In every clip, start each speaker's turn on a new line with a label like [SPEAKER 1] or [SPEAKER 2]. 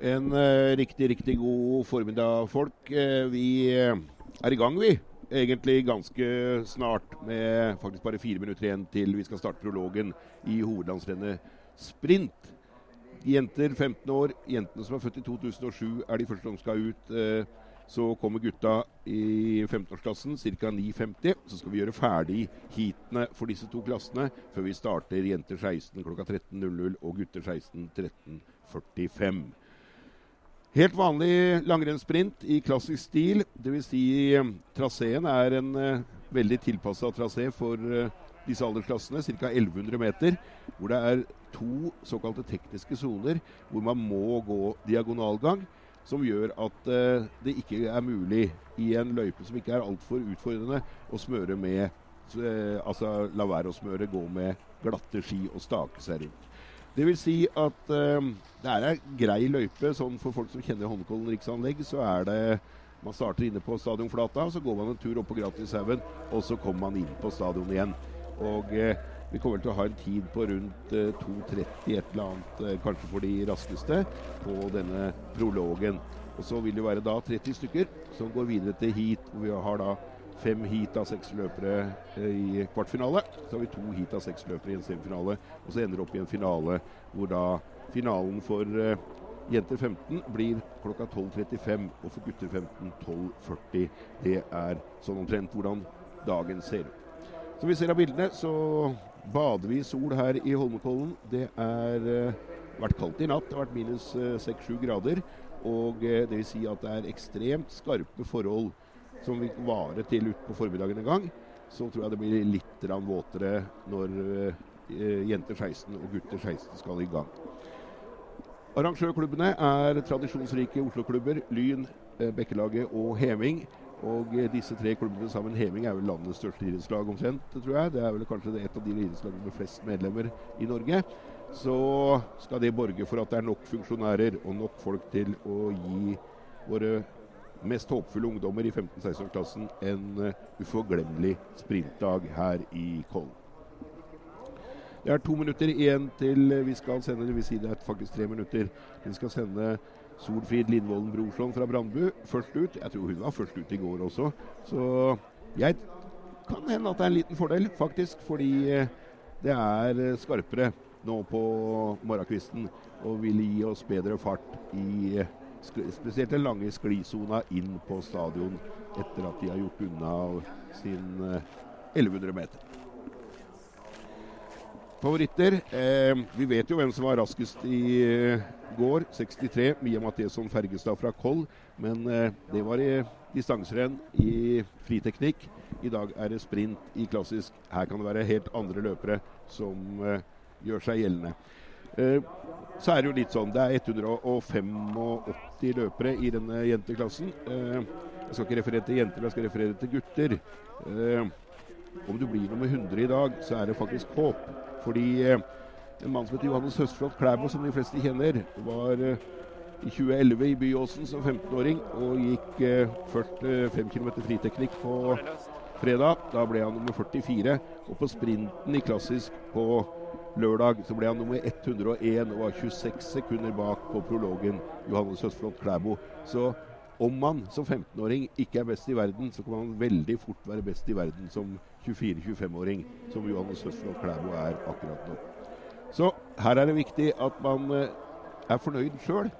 [SPEAKER 1] En uh, riktig, riktig god formiddag, folk. Uh, vi uh, er i gang, vi. Egentlig ganske snart, med faktisk bare fire minutter igjen til vi skal starte prologen i hovedlandsrennet sprint. Jenter 15 år, jentene som er født i 2007, er de første som skal ut. Så kommer gutta i 15-årsklassen, ca. 9.50. Så skal vi gjøre ferdig heatene for disse to klassene før vi starter jenter 16 klokka 13.00 og gutter 16 13.45. Helt vanlig langrennssprint i klassisk stil. Dvs. Si, eh, traseen er en uh, veldig tilpassa trasé for uh, disse aldersklassene, ca. 1100 meter. Hvor det er to såkalte tekniske soner hvor man må gå diagonalgang. Som gjør at uh, det ikke er mulig i en løype som ikke er altfor utfordrende, å smøre med Altså la være å smøre, gå med glatte ski og stake seg rundt. Det vil si at uh, det er ei grei løype. sånn For folk som kjenner Holmenkollen riksanlegg, så er det Man starter inne på stadionflata, så går man en tur opp på Gratishaugen, og så kommer man inn på stadion igjen. Og uh, vi kommer til å ha en tid på rundt eh, 2.30 et eller annet, uh, kanskje for de raskeste, på denne prologen. Og så vil det være da 30 stykker som går videre til heat, hvor vi har da fem heat av seks løpere eh, i kvartfinale. Så har vi to heat av seks løpere i en semifinale. Og så ender det opp i en finale hvor da finalen for uh, jenter 15 blir klokka 12.35, og for gutter 15 12.40. Det er sånn omtrent hvordan dagen ser ut. Som vi ser av bildene, så bader vi i sol her i Holmenkollen. Det har uh, vært kaldt i natt. Det har vært minus uh, 6-7 grader. Og det vil si at det er ekstremt skarpe forhold som vil vare til utpå formiddagen en gang, så tror jeg det blir litt våtere når uh, jenter 16 og gutter 16 skal i gang. Arrangørklubbene er tradisjonsrike Oslo-klubber. Lyn, uh, Bekkelaget og Heming. Og disse tre klubbene sammen, Heming er vel landets største idrettslag omtrent, tror jeg. Det er vel kanskje et av de idrettslagene med flest medlemmer i Norge. Så skal det borge for at det er nok funksjonærer og nok folk til å gi våre mest håpfulle ungdommer i 15-16-klassen en uh, uforglemmelig sprintdag her i Kollen. Det er to minutter igjen til vi skal sende, det vil si det er faktisk tre minutter. Vi skal sende Solfrid Lindvolden Brorson fra Brandbu først ut. Jeg tror hun var først ut i går også. Så jeg kan hende at det er en liten fordel, faktisk. Fordi eh, det er eh, skarpere nå på morgenkvisten og vil gi oss bedre fart i spesielt den lange sklisona inn på stadion etter at de har gjort unna sin 1100 eh, meter. Favoritter. Eh, vi vet jo hvem som var raskest i eh, går. 63. Mia Matheson Fergestad fra Koll. Men eh, det var i distanserenn i friteknikk. I dag er det sprint i klassisk. Her kan det være helt andre løpere som eh, gjør seg gjeldende. Eh, så er det jo litt sånn Det er 185 løpere i denne jenteklassen. Eh, jeg skal ikke referere til jenter, jeg skal referere til gutter. Eh, om du blir nummer 100 i dag, så er det faktisk håp. Fordi en mann som heter Johannes Høstflot Klæbo, som de fleste kjenner, var i 2011 i Byåsen som 15-åring og gikk først 5 km friteknikk på fredag. Da ble han nummer 44. Og på sprinten i klassisk på lørdag så ble han nummer 101 og var 26 sekunder bak på prologen Johannes Høstflot Klæbo. Så om man som 15-åring ikke er best i verden, så kan man veldig fort være best i verden som 24-25-åring, som Johannes Høstflot Klæbo er akkurat nå. Så her er det viktig at man eh, er fornøyd sjøl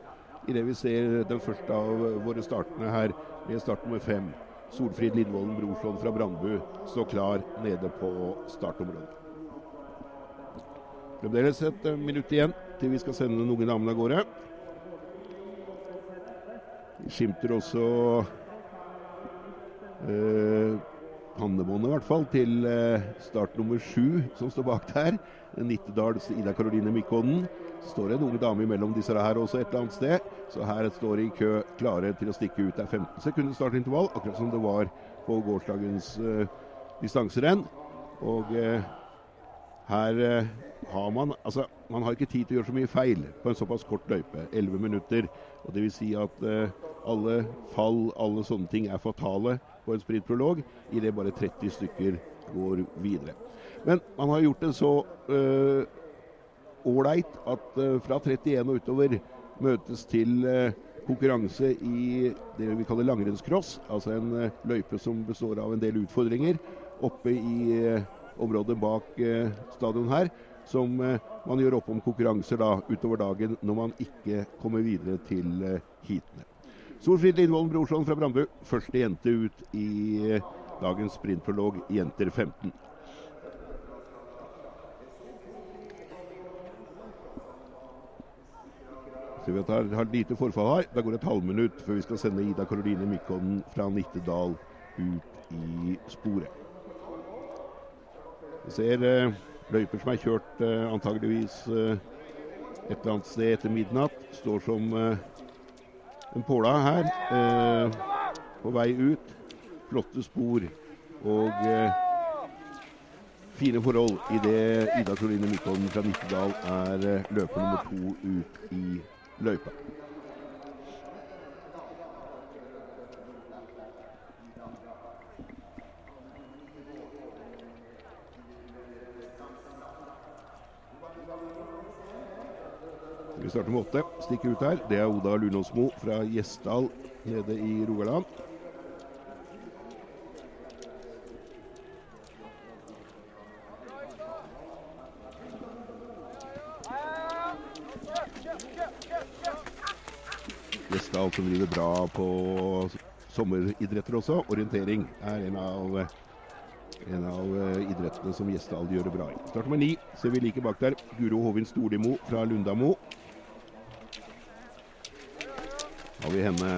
[SPEAKER 1] idet vi ser den første av våre startene her, med start nummer fem. Solfrid Lindvolden Brorson fra Brandbu står klar nede på startområdet. Fremdeles et minutt igjen til vi skal sende den unge damen av gårde. Vi skimter også eh, pannebåndet, i hvert fall, til eh, start nummer sju som står bak der. Nittedals Ida Karoline Mikkonen. står en ung dame imellom disse her også et eller annet sted. Så her står de i kø klare til å stikke ut. Det er 15 sekunder startintervall, akkurat som det var på gårsdagens eh, distanserenn. Og eh, her uh, har man altså, man har ikke tid til å gjøre så mye feil på en såpass kort løype. 11 minutter. og det vil si at uh, alle fall, alle sånne ting er fatale på en sprintprolog idet bare 30 stykker går videre. Men man har gjort det så ålreit uh, at uh, fra 31 og utover møtes til eh, konkurranse i det vi kaller langrennscross. Altså en eh, løype som består av en del utfordringer oppe i eh, området bak eh, stadion her. Som eh, man gjør opp om konkurranser da utover dagen når man ikke kommer videre til eh, heatene. Solfrid Lindvolden Brorson fra Brandbu, første jente ut i eh, dagens sprintprolog Jenter 15. Så vi har, har lite forfall her. Da går det et halvminutt før vi skal sende Ida Karoline Mikkollen fra Nittedal ut i sporet. Vi ser eh, løyper som er kjørt eh, antageligvis eh, et eller annet sted etter midnatt. Står som eh, en påla her eh, på vei ut. Flotte spor og eh, fine forhold idet Ida Soline Mykholm fra Nittedal er eh, løper nummer to ut i løypa. Vi starter med åtte. Stikker ut her. Det er Oda Lunåsmo fra Gjesdal nede i Rogaland. Gjesdal som driver bra på sommeridretter også. Orientering er en av, en av eh, idrettene som Gjesdal gjør det bra i. Start med ni. Ser vi like bak der. Guro Hovin Storlimo fra Lundamo. Har vi henne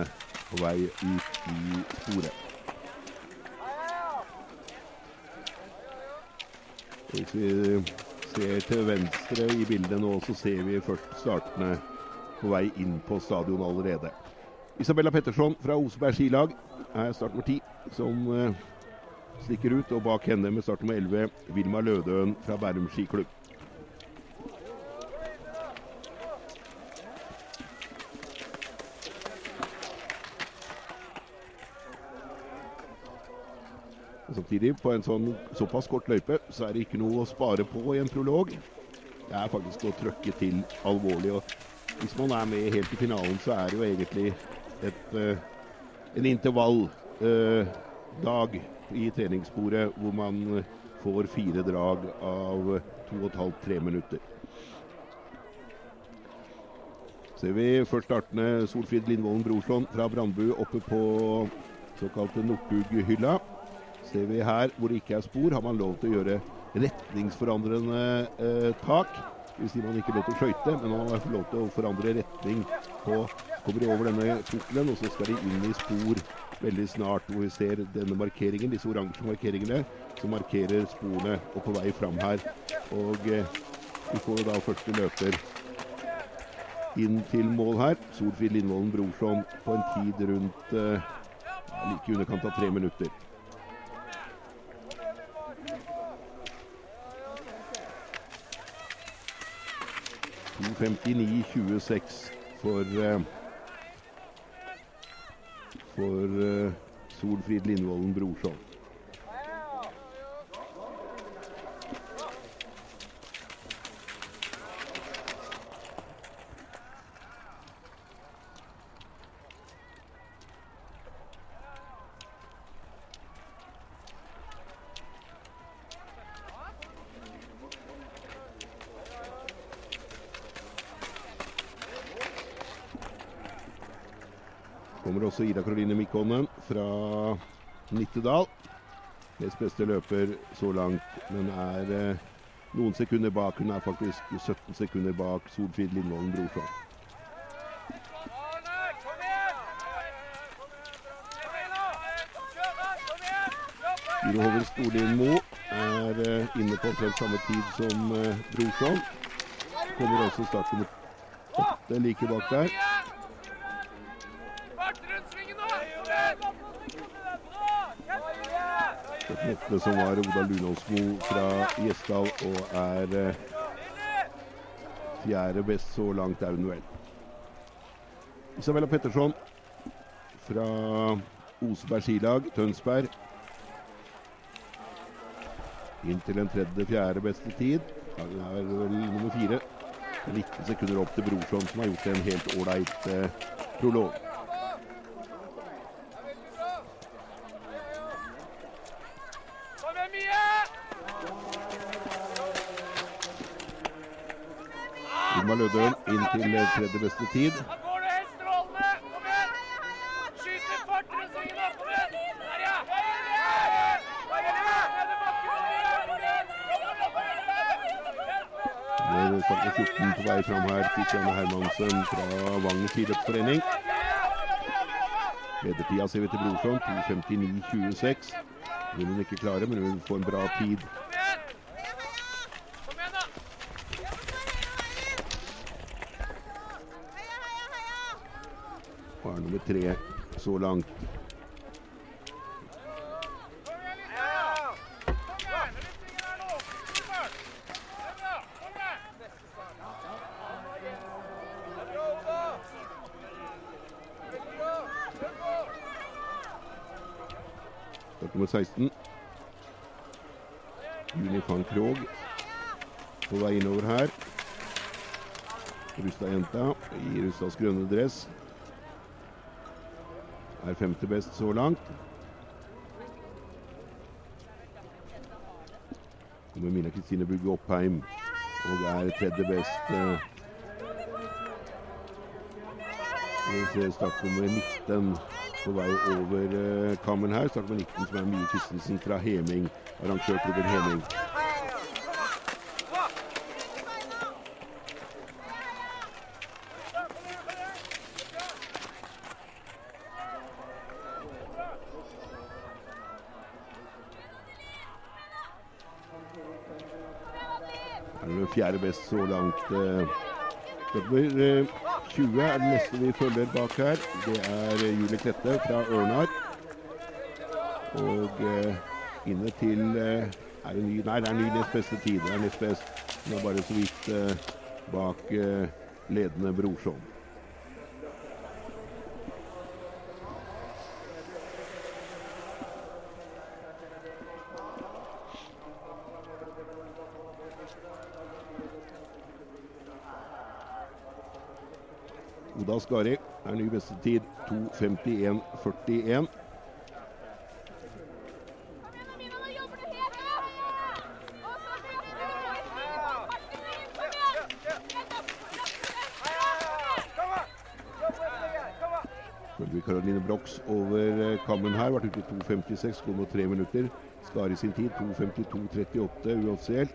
[SPEAKER 1] på vei ut i sporet. Hvis vi ser til venstre i bildet nå, så ser vi først startene på vei inn på stadion allerede. Isabella Petterson fra Oseberg skilag er startnummer ti, som eh, stikker ut. Og bak henne med startnummer elleve 11, Vilma Lødøen fra Bærum skiklubb. Samtidig, på en sånn såpass kort løype, så er det ikke noe å spare på i en prolog. Det er faktisk å trøkke til alvorlig. og Hvis man er med helt i finalen, så er det jo egentlig et, eh, en intervalldag i treningssporet hvor man eh, får fire drag av to og et halvt, tre minutter. Ser vi først startende Solfrid Lindvolden Brorslån fra Brandbu oppe på såkalte Northug-hylla. Ser vi her hvor det ikke er spor, har man lov til å gjøre retningsforandrende eh, tak. Det vil si man ikke lov til å skøyte, men man har lov til å forandre retning på Kommer de over denne pukkelen, og så skal de inn i spor veldig snart. Hvor vi ser denne markeringen, disse oransje markeringene som markerer sporene og på vei fram her. Og eh, vi får da første løper inn til mål her. Solfrid Lindvolden Brorson på en tid rundt eh, like i underkant av tre minutter. To 59-26 for eh, for eh, Solfrid Lindvolden Brorson. Kommer også Ida Karoline Mikkonen fra Nittedal. Nest beste løper så langt, men er eh, noen sekunder bak. Hun er faktisk 17 sekunder bak Solfrid Lindvolden Brorson. Guro Hoven Storlien er eh, inne på omtrent samme tid som eh, Brorson. Kommer også startnummer åtte like bak der. Åtte som var Oda Lunåsmo fra Gjesdal og er eh, fjerde best så langt er hun vel. Isabella Petterson fra Oseberg skilag, Tønsberg. Inn til en tredje-fjerde beste tid. Hun er vel nummer fire. 19 sekunder opp til Brorson, som har gjort en helt ålreit eh, prolog. Ingmar Lødøl inn til tredje beste tid. Er starter 14 på vei fram her. Kristiane Hermansen fra Vang skiløpsforening. Ledertida ser vi til Brorson, 2.59,26. Vil hun ikke klare, men hun får en bra tid.
[SPEAKER 2] Kom igjen! Kom igjen, da!
[SPEAKER 1] Og er nummer tre så langt.
[SPEAKER 2] Kom igjen, Lise! Kom igjen! Litt svinger her nå! Supert! Det er bra! så langt.
[SPEAKER 1] Start nummer 16. Juni van Krog på vei innover her. Rusta jenta i Rustads grønne dress. Er femte best så langt. Kommer Mina Kristine Bugge Oppheim og er tredje best. eh. Vi ser startnummer 19 på vei over eh, kammen her. Startnummer 19 som er Mie Christensen fra Heming, arrangørklubben Heming. Er det fjerde best så langt. Nummer eh, 20 er det neste vi følger bak her. Det er eh, Julie Klette fra Ørnar. Og eh, inne til eh, Er det ny Nei, det er ny nest beste tid. Det er nest best. Hun er bare så vidt eh, bak eh, ledende Brorson. Oda Skari er ny beste tid 2.51,41. Følger vi Caroline Brox over eh, kammen her. Vært ute i 2.56, går nå tre minutter. Skari sin tid 2.52,38 uoffisielt.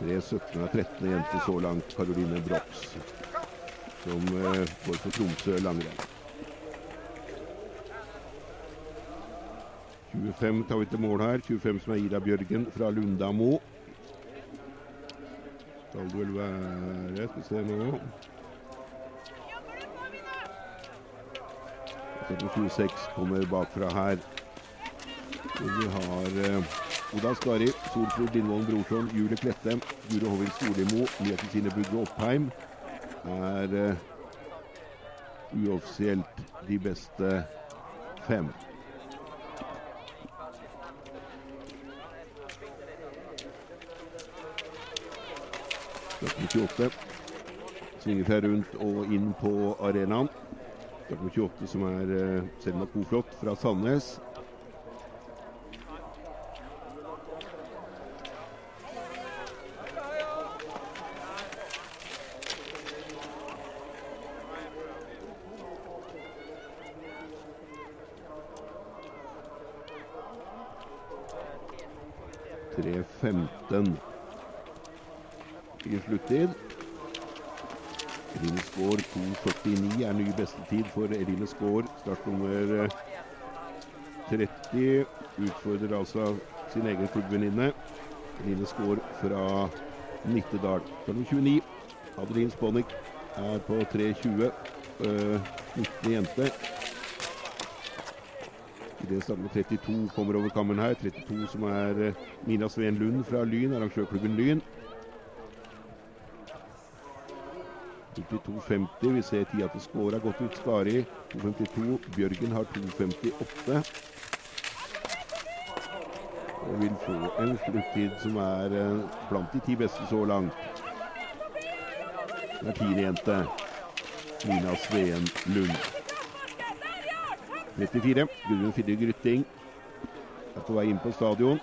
[SPEAKER 1] Tre 17 av 13 jenter så langt. Caroline Brox, som eh, går for Tromsø langrenn. 25 tar vi til mål her. 25 som er Ida Bjørgen fra Lundamo. Skal det vel være Skal vi se nå. Så 26 kommer bakfra her. Og vi har eh, Oda Skari, Solfrid Lindvollen Brorson, Julie Klette, Guro Hovin Storlimo, Mia Kristine Bugge Oppheim er uh, uoffisielt de beste fem. Starten 28 svinger seg rundt og inn på arenaen. Starten 28 som er uh, Selma Koflot fra Sandnes. Tre 15 i sluttid. Eline Skaar 2.49 er ny bestetid for Eline Skaar. Startnummer eh, 30 utfordrer altså sin egen klubbvenninne. Line Skaar fra Nittedal. Nummer 29 Adeline Sponik er på 3.20. eh, 19 jente. det samme 32 kommer over kammeren her. 32 som er eh, Mina Sveen Lund fra Lyn, arrangørklubben Lyn. 52,50. Vi ser tida til har gått ut. Skari 2,52. Bjørgen har 2,58. Og vil få en sluttid som er eh, blant de ti beste så langt. Det er tiendejente. Nina Sveen Lund. 34. Gudrun Fidde Grytting er på vei inn på stadion.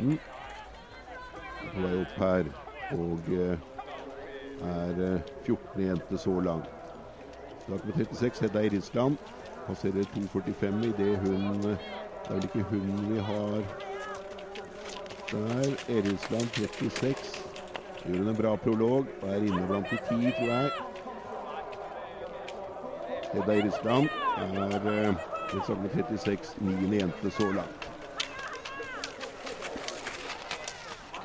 [SPEAKER 1] 19 på vei opp her. Og eh, er eh, 14. jente så langt. Start på 36, Hedda Irisland. Passerer 2,45 idet hun eh, Det er vel ikke hun vi har der. Erinsland 36. Gjør hun en bra prolog og er inne blant de ti, tror jeg. Hedda Irisland er det samme 36, niende jente så langt.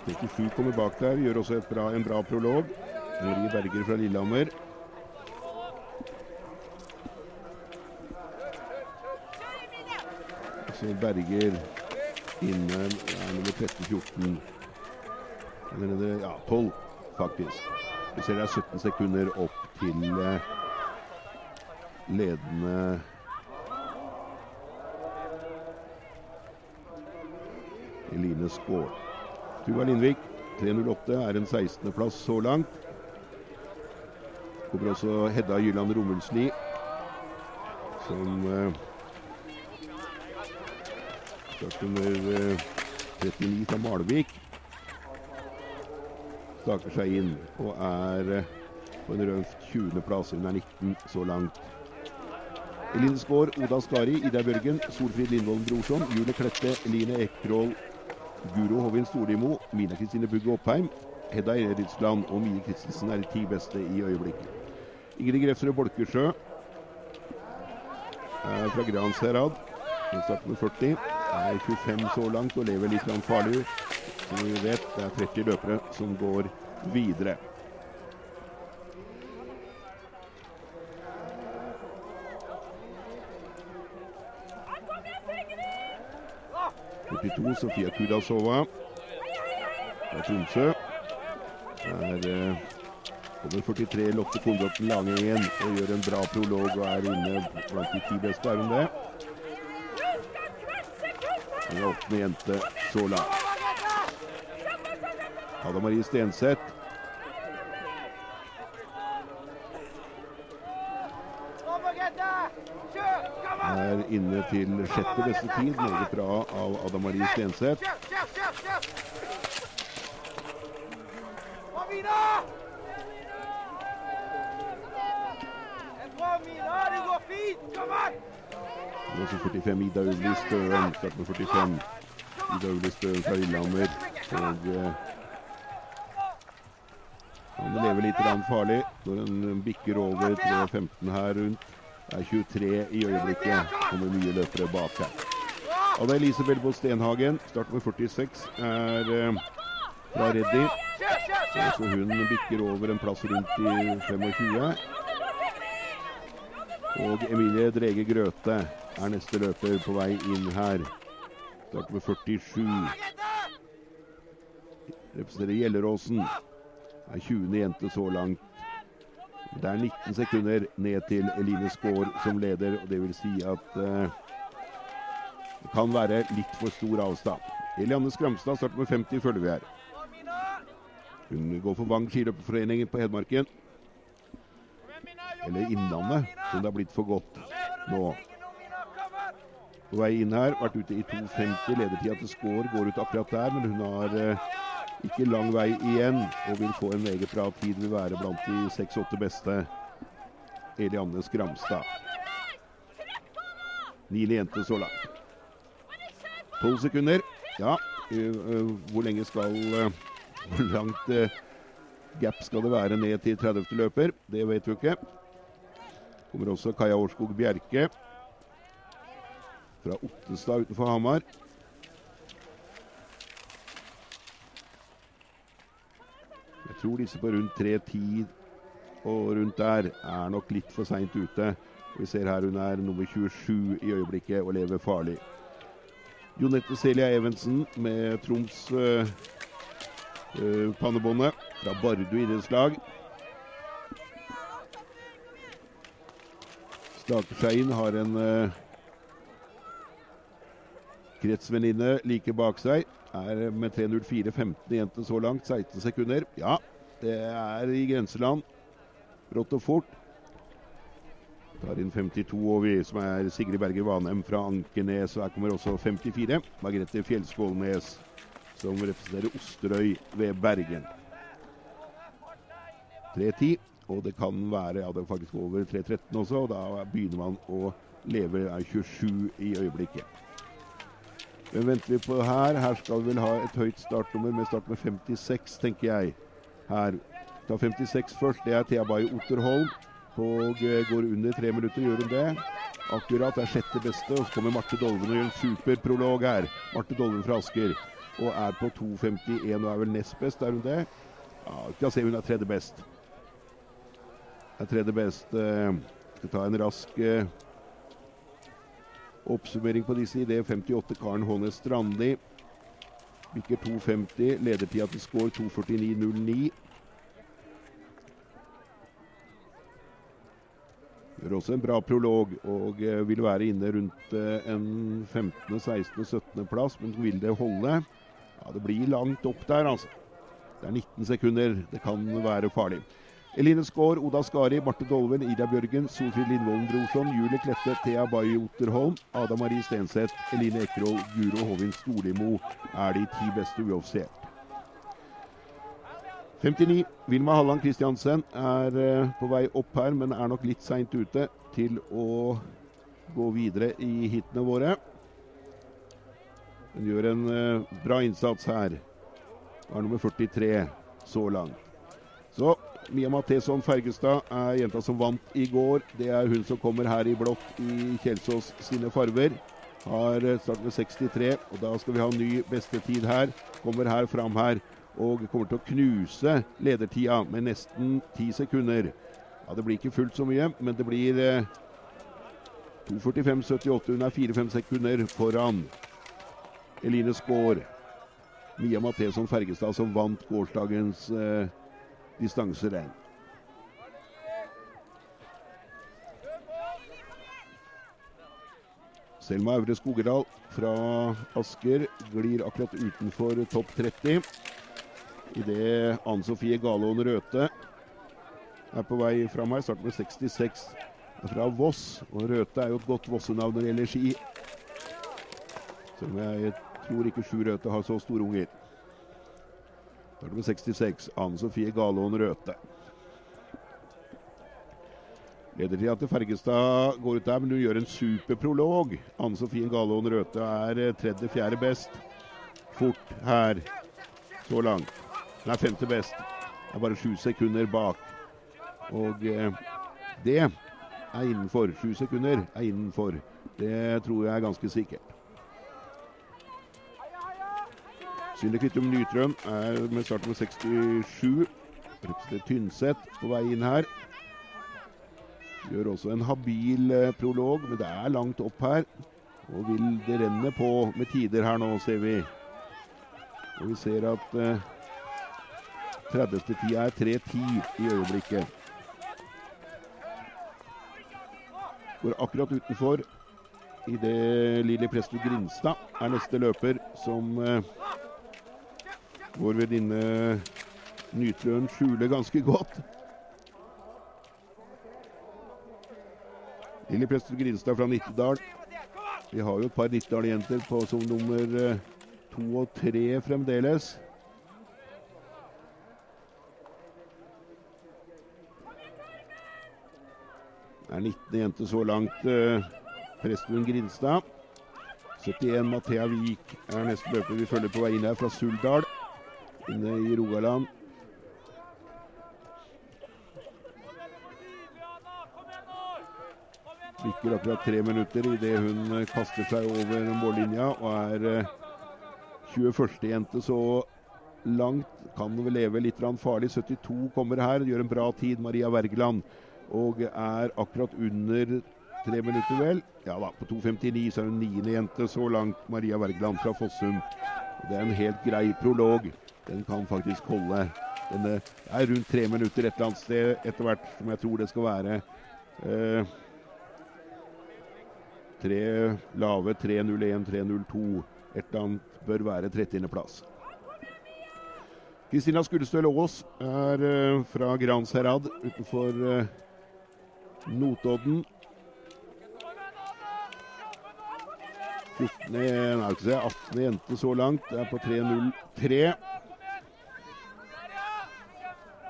[SPEAKER 1] 37 kommer bak der, gjør også bra, en bra prolog. Marie Berger fra Lillehammer. Så Berger inne er nummer 13-14. Eller det- Ja, 12, faktisk. Vi ser det er 17 sekunder opp til eh, ledende Eline Skaar. Tuva Lindvik 3.08 er en 16.-plass så langt. Kommer også Hedda Jylland Romulsli, som eh, startnummer eh, 39 fra Malvik. Staker seg inn og er eh, på en røft 20.-plass. Hun er 19 så langt. Eline Skaar, Oda Skari, Ida Børgen, Solfrid Lindvolden Brorson, Julie Klette, Eline Ekroll, Guro Hovin Storlimo, Mina Kristine Bugge Oppheim, Hedda Eriksland og Mie Christensen er de ti beste i øyeblikket. Ingrid Grefsrud Bolkesjø er fra Gransherad. Hun starter med 40. Er 25 så langt og lever litt farlig. Som vi vet, det er 30 løpere som går videre. 42 Sofia Kudasova fra Tromsø. Er kommer over 43 Lotte lange igjen og gjør en bra prolog og er inne blant de ti beste. Er hun det? Hun er åttende jente så langt. Ada Marie Stenseth
[SPEAKER 2] Bra, Margrethe! Kjør! Kom an!
[SPEAKER 1] er inne til sjette beste tid. Meget bra av Ada Marie Stenseth. Nå Også 45 Ida Uli Støen. Start med 45. Ida Uli Støen fra Lillehammer. Og eh, han lever litt farlig når han bikker over 3.15 her rundt. Det er 23 i øyeblikket. Kommer mye løpere bak her. Og det er Elisabeth på Stenhagen, start med 46, er eh, fra Reddy. Så hun bikker over en plass rundt i 25. Og Emilie Drege Grøte er neste løper på vei inn her. Start med 47. Representerer Gjelleråsen. Er 20. jente så langt. Det er 19 sekunder ned til Eline Skaar som leder, og det vil si at eh, det kan være litt for stor avstand. Elianne Skramstad starter med 50, følger vi her. Hun går for Vang skiløperforening på Hedmarken. Eller Innlandet, som det har blitt for godt nå. På vei inn her, vært ute i 2.50. Ledertida til Skaar går ut akkurat der, men hun har eh, ikke lang vei igjen og vil få en meget bra tid. Vil være blant de seks-åtte beste. Elianne Skramstad. Niende jente så langt. Tolv sekunder. Ja, ø, ø, hvor lenge skal Hvor langt gap skal det være ned til 30. løper? Det vet vi ikke. Kommer også Kaja Årskog Bjerke fra Ottestad utenfor Hamar. Tror disse på rundt 3.10 og rundt der er nok litt for seint ute. Vi ser her hun er nummer 27 i øyeblikket og lever farlig. Jonette Celia Evensen med Troms øh, øh, pannebåndet fra Bardu idrettslag. Stakerskeien har en øh, kretsvenninne like bak seg. Er med 3.04,15 igjen til så langt. 16 sekunder. Ja, det er i grenseland. Brått og fort. Tar inn 52 over, som er Sigrid Berger Vanheim fra Ankenes. Og her kommer også 54. Margrethe Fjellskålnes, som representerer Osterøy ved Bergen. 3.10. Og det kan være ja, det er faktisk over 3.13 også, og da begynner man å leve er 27 i øyeblikket. Hvem venter vi på her? Her skal vi vel ha et høyt startnummer med start med 56, tenker jeg. Her. Ta 56 først. Det er Thea Baye Otterholm. Og går under tre minutter, gjør hun det? Akkurat. er sjette beste. Og så kommer Marte Dolven og gjør en superprolog her. Marte Dolven fra Asker. Og er på 2,51 og er vel nest best, er hun det? Ja, skal se, hun er tredje best. Er tredje best. Skal ta en rask Oppsummering på disse i det 58 Karen Hånes Strandli. Bikker 2,50. Ledertida til score 2,49,09. Gjør også en bra prolog og vil være inne rundt en 15., 16., 17. plass. Men vil det holde? Ja, Det blir langt opp der, altså. Det er 19 sekunder. Det kan være farlig. Eline Skaar, Oda Skari, Marte Dolven, Ida Bjørgen, Solfrid Lindvolden Brorson, Julie Klette, Thea Baye Otterholm, Ada Marie Stenseth, Eline Ekroll, Guro Hovin Storlimo er de ti beste uoffisielt. 59. Vilma Halland Kristiansen er uh, på vei opp her, men er nok litt seint ute til å gå videre i hitene våre. Hun gjør en uh, bra innsats her. Er nummer 43 så langt. Så Mia Matheson Fergestad er jenta som vant i går. Det er hun som kommer her i blått i Kjelsås sine farver. Har start med 63, og da skal vi ha ny bestetid her. Kommer her fram her og kommer til å knuse ledertida med nesten ti sekunder. Ja, Det blir ikke fullt så mye, men det blir eh, 2.45,78. Hun er 4-5 sekunder foran Eline Skaar. Mia Matheson Fergestad som vant gårsdagens eh, distanserenn. Selma Aure Skogedal fra Asker glir akkurat utenfor topp 30. Idet Anne Sofie Galaaen Røthe er på vei fram her. Starter med 66 fra Voss. Og Røthe er jo et godt Vossenavn når det gjelder ski. Selv om jeg tror ikke Sju Røthe har så store unger. Starter med 66. Anne Sofie Galaaen Røthe. Ledertida til Fergestad går ut der, men hun gjør en superprolog. Anne Sofie Galaaen Røthe er tredje-fjerde best. Fort her så langt. Hun er femte best. Det er bare sju sekunder bak. Og eh, det er innenfor. Sju sekunder er innenfor. Det tror jeg er ganske sikkert. Synne Kvittum Nytrøm er med start med 67. Representerer Tynset på vei inn her. Gjør også en habil eh, prolog, men det er langt opp her. Og vil det renne på med tider her nå, ser vi. Og vi ser at eh, 30. tida er 3.10 i øyeblikket. Går akkurat utenfor idet Lilly Presto Grinstad er neste løper, som eh, vår venninne Nytrøen skjuler ganske godt. Lilly Presto Grinstad fra Nittedal. Vi har jo et par Nittedal-jenter på som nummer eh, to og tre fremdeles. Det er 19 jenter så langt. Eh, Prestuen Grinstad. 71 Mathea Wiik er neste løper vi følger på vei inn her fra Suldal. Inne i Rogaland. Bikker akkurat tre minutter idet hun kaster seg over mållinja og er 21. jente så langt. Kan vel leve litt farlig. 72 kommer her, gjør en bra tid, Maria Wergeland. Og er akkurat under tre minutter, vel. Ja da, på 2.59 så er hun niende jente så langt, Maria Wergeland fra Fossum. Det er en helt grei prolog. Den kan faktisk holde. Den er rundt tre minutter et eller annet sted etter hvert, som jeg tror det skal være. Eh, tre lave 3.01, 3.02. Et eller annet bør være 30.-plass. Kristina Skullestøl Aas er eh, fra Gransherad utenfor eh, Notodden. 14, nei, ikke 18. jente så langt. Det er på 3.03.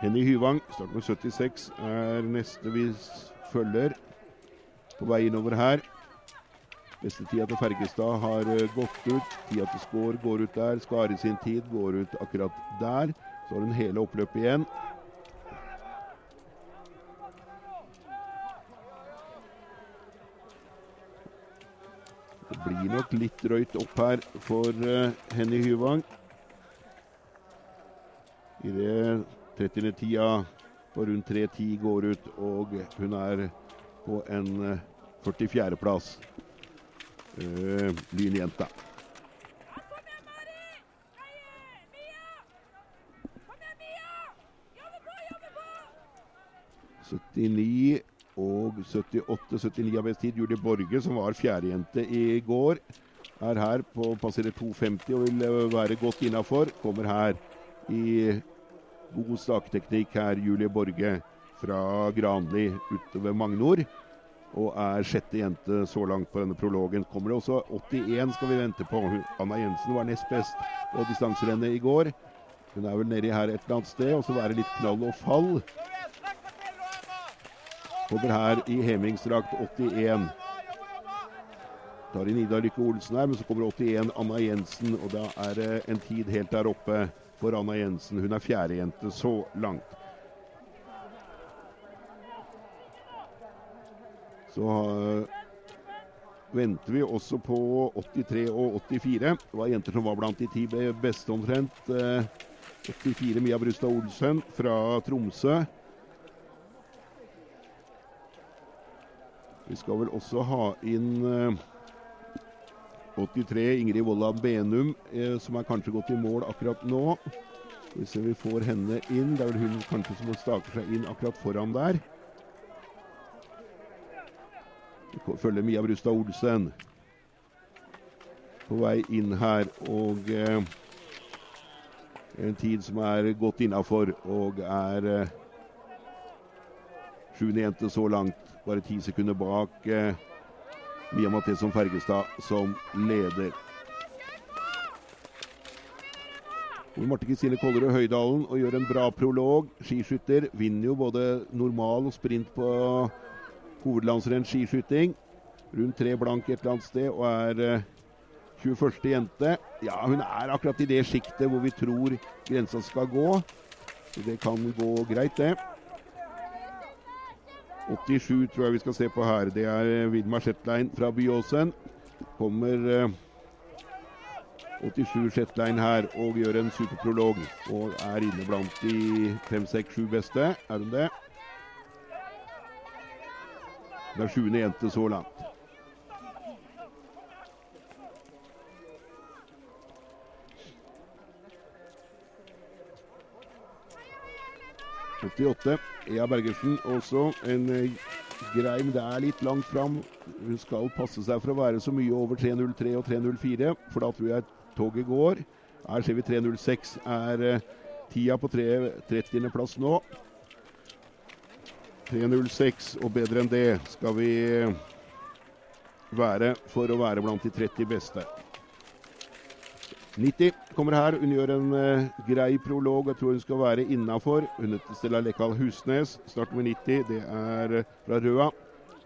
[SPEAKER 1] Henny Hyvang, start med 76, er neste vi følger på vei innover her. Beste tida til Fergestad har uh, gått ut. Tida til Skår går ut der. Skare sin tid går ut akkurat der. Så har hun hele oppløpet igjen. Det blir nok litt drøyt opp her for uh, Henny Hyvang. I det 30. tida på rundt 3.10 går ut, og hun er på en uh, 44.-plass. Uh, Lynjenta.
[SPEAKER 2] Kom igjen, Mari! Heie! Mia! Kom igjen, Mia! Jobbe på, jobbe på!
[SPEAKER 1] 79 og 78-79 av best tid. Julie Borge, som var fjerdejente i går, er her på passerer 2,50 og vil eh, være godt innafor. Kommer her i god stakteknikk her, Julie Borge fra Granli ute ved Magnor. Og er sjette jente så langt på denne prologen. Kommer det også 81 skal vi vente på. Anna Jensen var nest best på distanserennet i går. Hun er vel nedi her et eller annet sted. Og så være litt knall og fall. Kommer her i hemingsdrakt 81. Tar inn Ida Lykke Olsen her, men så kommer 81 Anna Jensen. Og da er det en tid helt der oppe for Anna Jensen. Hun er fjerdejente så langt. Så uh, venter vi også på 83 og 84. Det var jenter som var blant de ti be- beste omtrent. Uh, 84 Mia Brustad Olsen fra Tromsø. Vi skal vel også ha inn eh, 83 Ingrid Volla Benum, eh, som er kanskje gått i mål akkurat nå. Hvis vi får henne inn. Det er vel hun kanskje som staker seg inn akkurat foran der. Vi følger Mia Brustad Olsen på vei inn her. Og eh, en tid som er godt innafor og er eh, sjuende jente så langt. Bare ti sekunder bak eh, Mia Matheson Fergestad som leder. Ole Marte Kristine Kollerud Høydalen og gjør en bra prolog. Skiskytter vinner jo både normal og sprint på hovedlandsrenn skiskyting. Rundt tre blank et eller annet sted og er eh, 21. jente. Ja, hun er akkurat i det sjiktet hvor vi tror grensa skal gå. Det kan gå greit, det. 87 tror jeg vi skal se på her. Det er eh, Vidmar Shetlein fra Byåsen. Kommer eh, 87 Shetlein her og gjør en superprolog. Og er inne blant de 5-6-7 beste. Er hun det? Det er sjuende jente så langt. ...88. Ea Bergersen også. En Greim grei, men det er litt langt fram. Hun skal passe seg for å være så mye over 3.03 og 3.04, for da tror jeg toget går. Her ser vi 3.06 er eh, tida på 30.-plass nå. 3.06 og bedre enn det skal vi eh, være for å være blant de 30 beste. 90 kommer her. Hun gjør en uh, grei prolog. Jeg tror hun skal være innafor. Hun heter Stella Lekal Husnes. Start med 90. Det er eh, fra Røa.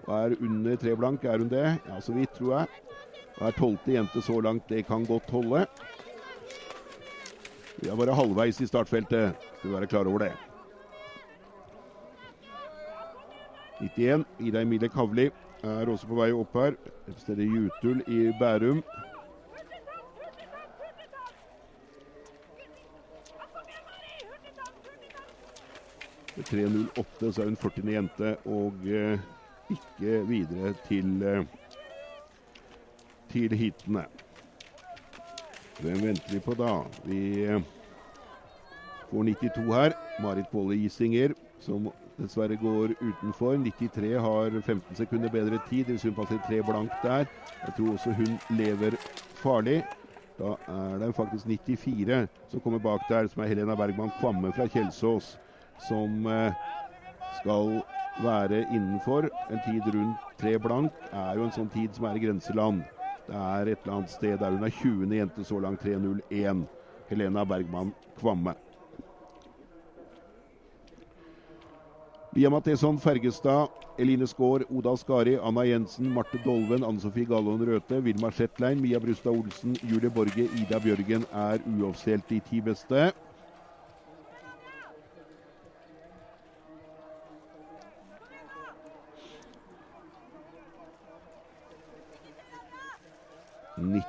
[SPEAKER 1] Og er under tre blank. Er hun det? Ja, så vidt, tror jeg. Og er tolvte jente så langt. Det kan godt holde. Vi er bare halvveis i startfeltet. Skal være klar over det. 91. Ida Emilie Kavli er også på vei opp her. Representerer Jutul i Bærum. 3.08 så er hun 40. jente og eh, ikke videre til eh, til heatene. Hvem venter vi på da? Vi eh, får 92 her. Marit Bolle Gisinger, som dessverre går utenfor. 93 har 15 sekunder bedre tid, hvis hun passer tre blank der. Jeg tror også hun lever farlig. Da er det faktisk 94 som kommer bak der, som er Helena Bergman Kvamme fra Kjelsås, som eh, skal være innenfor. En tid rundt tre blank er jo en sånn tid som er i grenseland. Det er et eller annet sted der hun er 20. jente så langt, 3.01. Helena Bergman Kvamme. Lia Matheson Fergestad, Eline Skaar, Oda Skari, Anna Jensen, Marte Dolven, Anne Sofie Gallon Røthe, Vilma Shetlein, Mia Brustad Olsen, Julie Borge, Ida Bjørgen er uoffisielt de ti beste.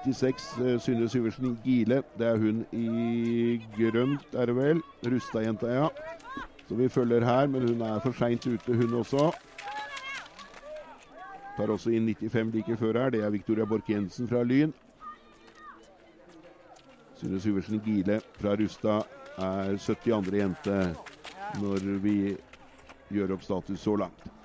[SPEAKER 1] «96 eh, Synne Syversen Gile. Det er hun i grønt, er det vel? Rustad-jenta, ja. Så vi følger her, men hun er for seint ute, hun også. Tar også inn 95 like før her. Det er Victoria Borch-Jensen fra Lyn. Synne Syversen Gile fra Rustad er 72. jente når vi gjør opp status så langt.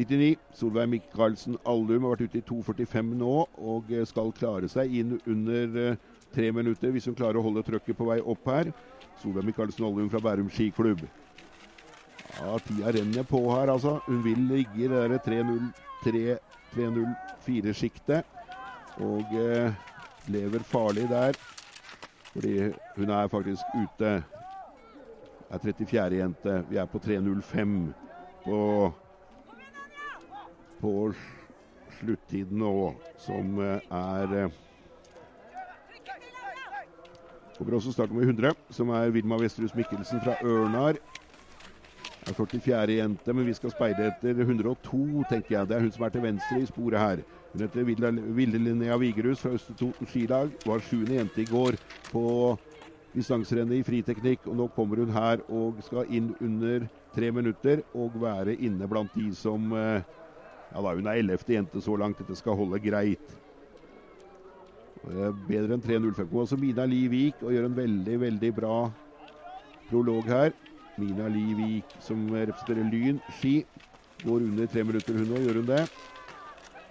[SPEAKER 1] 99. Solveig Michaelsen Allum har vært ute i 2,45 nå og skal klare seg inn under eh, tre minutter hvis hun klarer å holde trøkket på vei opp her. Solveig Michaelsen Allum fra Bærum skiklubb. Ja, tida renner på her, altså. Hun vil ligge i det der 3-0-4-sjiktet. Og eh, lever farlig der. Fordi hun er faktisk ute. Det er 34. jente. Vi er på 3.05 på, på sluttiden nå, som eh, er eh, Kommer også startnummer 100, som er Vilma Vesterhus Mikkelsen fra Ørnar. Det er 44. jente, men vi skal speide etter 102, tenker jeg. Det er hun som er til venstre i sporet her. Hun heter Vilde Linnea Vigerhus fra Østre Toten skilag. Var sjuende jente i går på distanserennet i friteknikk. Og nå kommer hun her og skal inn under tre minutter og være inne blant de som eh, Ja da, hun er ellevte jente så langt. Dette skal holde greit. Det er Bedre enn 3.05. Også Mina Livik og gjør en veldig, veldig bra prolog her. Mina Li Vik, som representerer Lyn ski. Går under tre minutter, hun òg. Gjør hun det?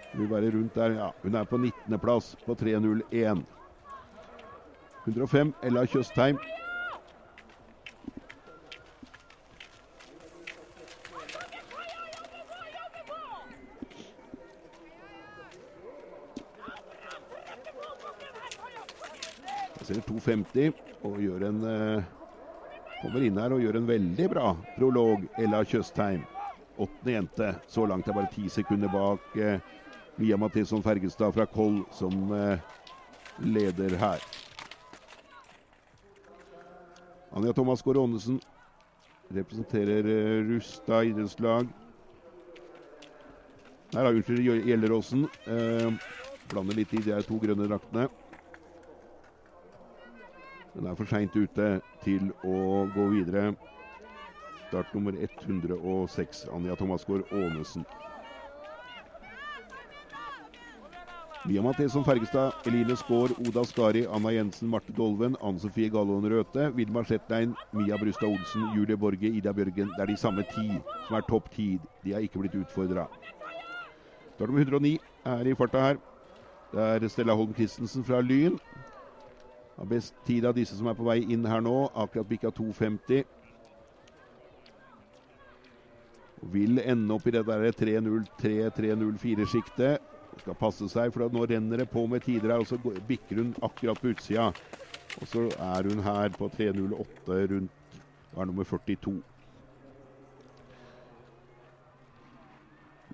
[SPEAKER 1] Hun vil være rundt der. Ja, hun er på 19.-plass på 3.01. 105 Ella Tjøstheim. Passerer 2,50 og gjør en eh, Kommer inn her og gjør en veldig bra prolog, Ella Tjøstheim. Åttende jente. Så langt er bare ti sekunder bak eh, Mia Mathison Fergestad fra Koll, som eh, leder her. Anja Thomas Gaard Aanesen representerer eh, Rusta idrettslag. Her har unnskyld, Gjelleråsen. Eh, blander litt i de to grønne draktene. Den er for seint ute til å gå videre. Start nummer 106, Anja Thomasgaard Aanesen. Mia Matheson Fergestad, Eline Skaar, Oda Skari, Anna Jensen, Marte Dolven, Anne Sofie Gallon Røthe, Vilmar Shetlein, Mia Brustad Olsen, Julie Borge, Ida Bjørgen. Det er de samme ti som er topp tid. De har ikke blitt utfordra. Start nummer 109 er i farta her. Det er Stella Holm Christensen fra Lyn. Har best tid av disse som er på vei inn her nå. Akkurat bikka 2,50. Vil ende opp i det der 3.03-3.04-sjiktet. Skal passe seg, for nå renner det på med tider her. Og så bikker hun akkurat på utsida. Og så er hun her på 3.08 rundt er nummer 42.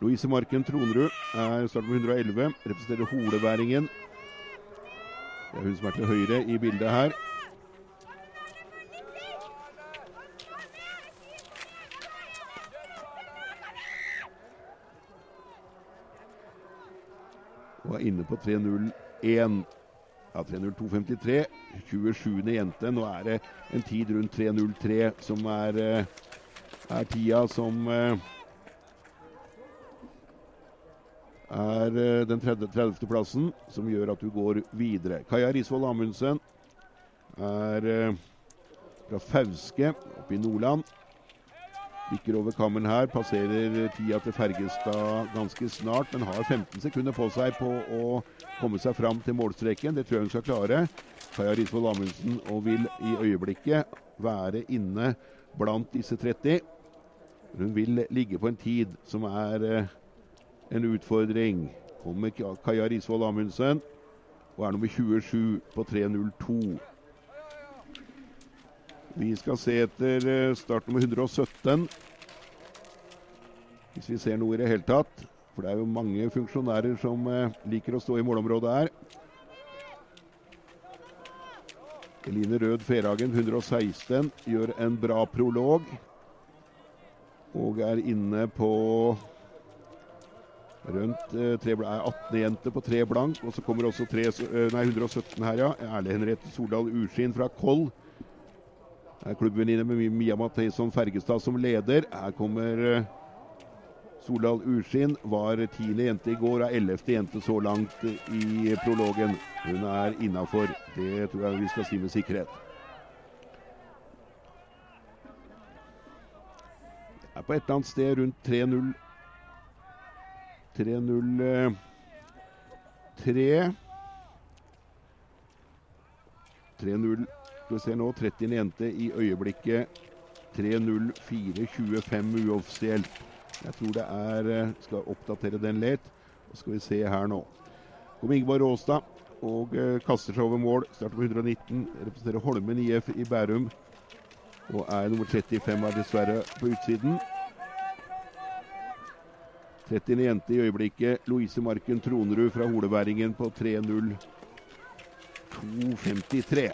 [SPEAKER 1] Louise Marken Tronrud er startnummer med 111. Representerer holeværingen. Det er hun som er til høyre i bildet her. Og er inne på 3.01. Ja, 3.02,53. 27. jente. Nå er det en tid rundt 3.03 som er eh, er tida som eh, er eh, den 30. 30. plassen, som gjør at du går videre. Kaja Risvold Amundsen er eh, fra Fauske oppe i Nordland. Bikker over kammen her, passerer tida til Fergestad ganske snart, men har 15 sekunder på seg på å komme seg fram til målstreken. Det tror jeg hun skal klare. Kaja Risvold Amundsen og vil i øyeblikket være inne blant disse 30. Hun vil ligge på en tid som er eh, en utfordring. Kommer Kaja Risvold Amundsen og er nummer 27 på 3.02. Vi skal se etter eh, start nummer 117. Hvis vi ser noe i det hele tatt. For det er jo mange funksjonærer som eh, liker å stå i målområdet her. Eline Rød Ferhagen, 116, gjør en bra prolog. Og er inne på rundt eh, tre, er 18 jenter på tre blank. Og så kommer også tre, eh, nei, 117 her, ja. Erle Henriette Soldal Urskinn fra Koll. Klubbvenninne med Mia Matheson Fergestad som leder. Her kommer eh, Soldal Urskinn. Var tiende jente i går, er ellevte jente så langt i prologen. Hun er innafor. Det tror jeg vi skal si med sikkerhet. er på et eller annet sted rundt 3-0 3-0 3 3-0 Skal vi se nå, 30. jente i øyeblikket. 3-0-4-25 uoffisielt. Jeg tror det er eh, Skal oppdatere den litt. Så skal vi se her nå. Kommer Ingeborg Råstad og uh, kaster seg over mål. Starter på 119. Representerer Holmen IF i Bærum. Og er nummer 35 er dessverre på utsiden. 30. jente i øyeblikket. Louise Marken Tronerud fra Holeværingen på 3-0 2.53.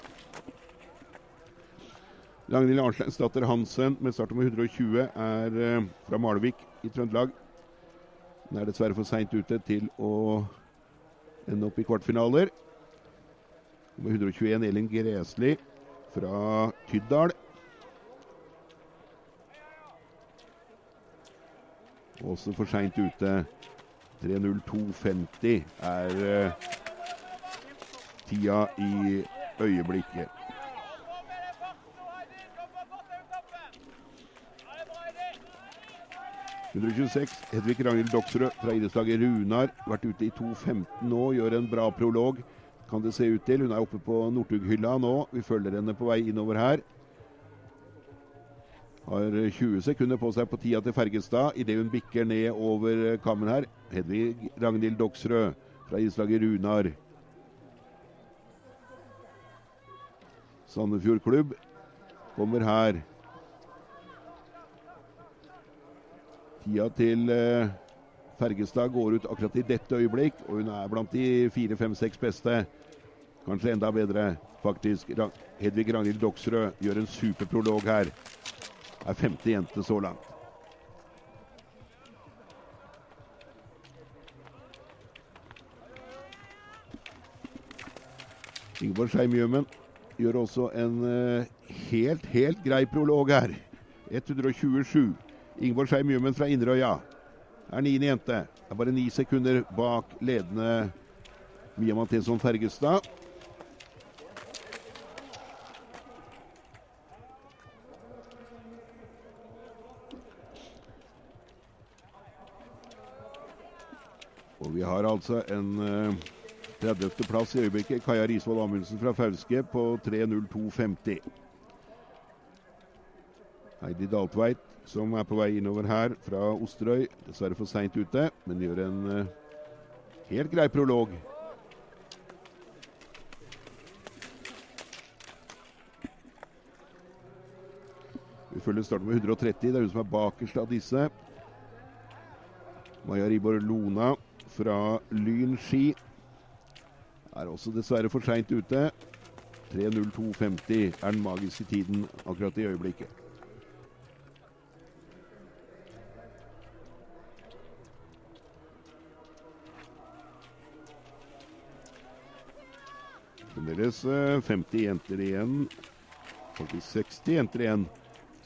[SPEAKER 1] Ragnhild Arnsteinsdatter Hansen med startnummer 120 er uh, fra Malvik i Trøndelag. Hun er dessverre for seint ute til å ende opp i kvartfinaler. Nummer 121 Elin Gresli fra Tyddal. Også for seint ute. 3.02,50 er uh, tida i øyeblikket. 126. Hedvig Ragnhild Doksrød fra idrettslaget Runar. Vært ute i 2.15 nå, gjør en bra prolog. Kan det se ut til. Hun er oppe på Northughylla nå. Vi følger henne på vei innover her. Har 20 sekunder på seg på tida til Fergestad idet hun bikker ned over kammen her. Hedvig Ragnhild Doksrød fra islaget Runar. Sandefjord klubb kommer her. Tida til eh, Fergestad går ut akkurat i dette øyeblikk, og hun er blant de fire, fem, seks beste. Kanskje enda bedre, faktisk. Hedvig Ragnhild Doksrød gjør en superprolog her. Er femte jente så langt. Ingeborg Skeim Gjømen gjør også en uh, helt, helt grei prolog her. 127. Ingeborg Skeim Gjømen fra Inderøya er niende jente. Er bare ni sekunder bak ledende Mia Mathesson Fergestad. Og vi har altså en uh, 30. plass i øyeblikket. Kaja Risvold Amundsen fra Fauske på 3.02,50. Heidi Daltveit, som er på vei innover her fra Osterøy. Dessverre for seint ute, men gjør en uh, helt grei prolog. Vi følger starten med 130. Det er hun som er bakerst av disse. Maja Ribor Lona fra Lyn ski er også dessverre for seint ute. 3.02,50 er den magiske tiden akkurat i øyeblikket. Fremdeles 50 jenter igjen. Faktisk 60 jenter igjen.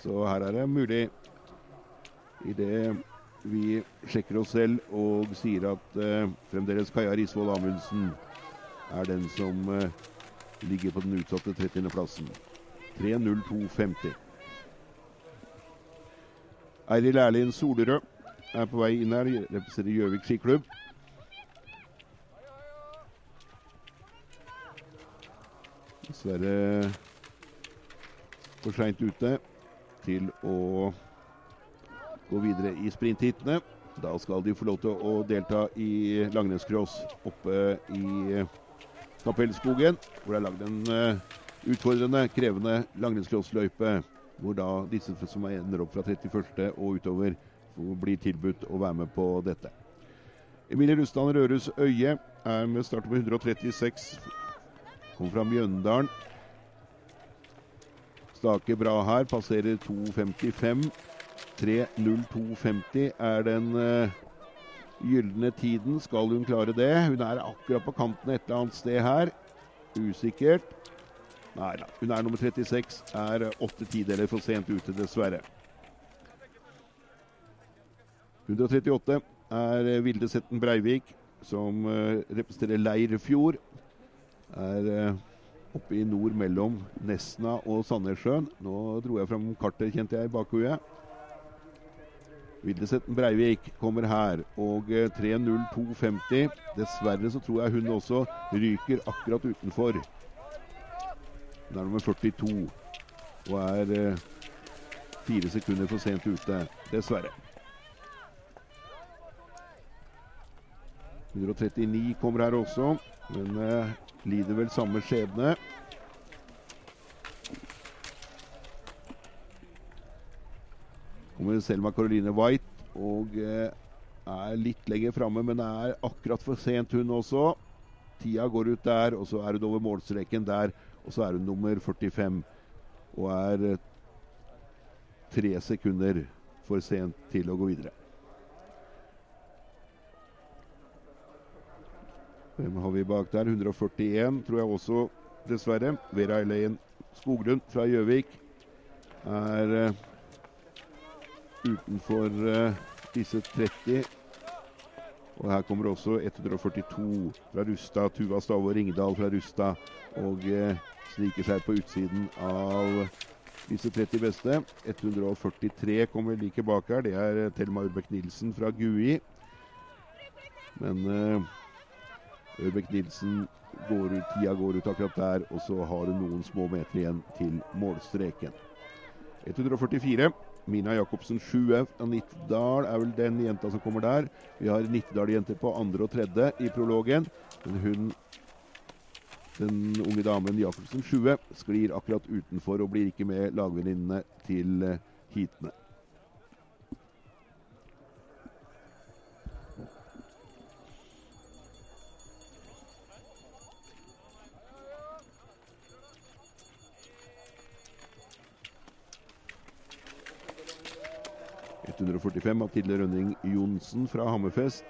[SPEAKER 1] Så her er det mulig Idet vi sjekker oss selv og sier at eh, fremdeles Kaja Risvold Amundsen er den som eh, ligger på den utsatte 30.-plassen. 3.02,50. Eiril Erlind Solerød er på vei inn her, representerer Gjøvik skiklubb. Dessverre for seint ute til å gå videre i sprintheatene. Da skal de få lov til å delta i langrennscross oppe i Kapellskogen, hvor det er lagd en uh, utfordrende, krevende langrennscrossløype. Hvor da disse som ender opp fra 31. og utover, blir tilbudt å være med på dette. Emilie Rustad Røres Øye er med start på 136. Kommer fra Mjøndalen. Staker bra her. Passerer 2.55. 3.02,50 er den uh, gylne tiden. Skal hun klare det? Hun er akkurat på kanten et eller annet sted her. Usikkert. Nei da. Hun er nummer 36. Er åtte tideler for sent ute, dessverre. 138 er Vilde Setten Breivik, som uh, representerer Leirfjord. Er uh, oppe i nord mellom Nesna og Sandnessjøen. Nå dro jeg fram kartet, kjente jeg i bakhuet. Vildesetten Breivik kommer her, og 3.02,50. Dessverre så tror jeg hun også ryker akkurat utenfor. Hun er nummer 42 og er eh, fire sekunder for sent ute, dessverre. 139 kommer her også, men eh, lider vel samme skjebne. Kommer Selma Caroline White og eh, er litt lenger framme, men er akkurat for sent, hun også. Tida går ut der, og så er hun over målstreken der. Og så er hun nummer 45 og er eh, tre sekunder for sent til å gå videre. Hvem har vi bak der? 141 tror jeg også, dessverre. Vera Elaine Skoglund fra Gjøvik er uh, utenfor uh, disse 30. Og her kommer også 142 fra Rustad. Tuva Stave Ringdal fra Rustad. Og uh, sniker seg på utsiden av disse 30 beste. 143 kommer like bak her. Det er Thelma Urbæk Nilsen fra Gui. Men Ørbekk Nilsen går ut, tida går ut akkurat der, og så har hun noen små meter igjen til målstreken. 144. Mina Jacobsen 7 av Nittedal er vel den jenta som kommer der. Vi har Nittedal-jenter på andre og tredje i prologen. Men hun, den unge damen Jacobsen 7 sklir akkurat utenfor og blir ikke med lagvenninnene til heatene. Mathilde Rønning Johnsen fra Hammerfest.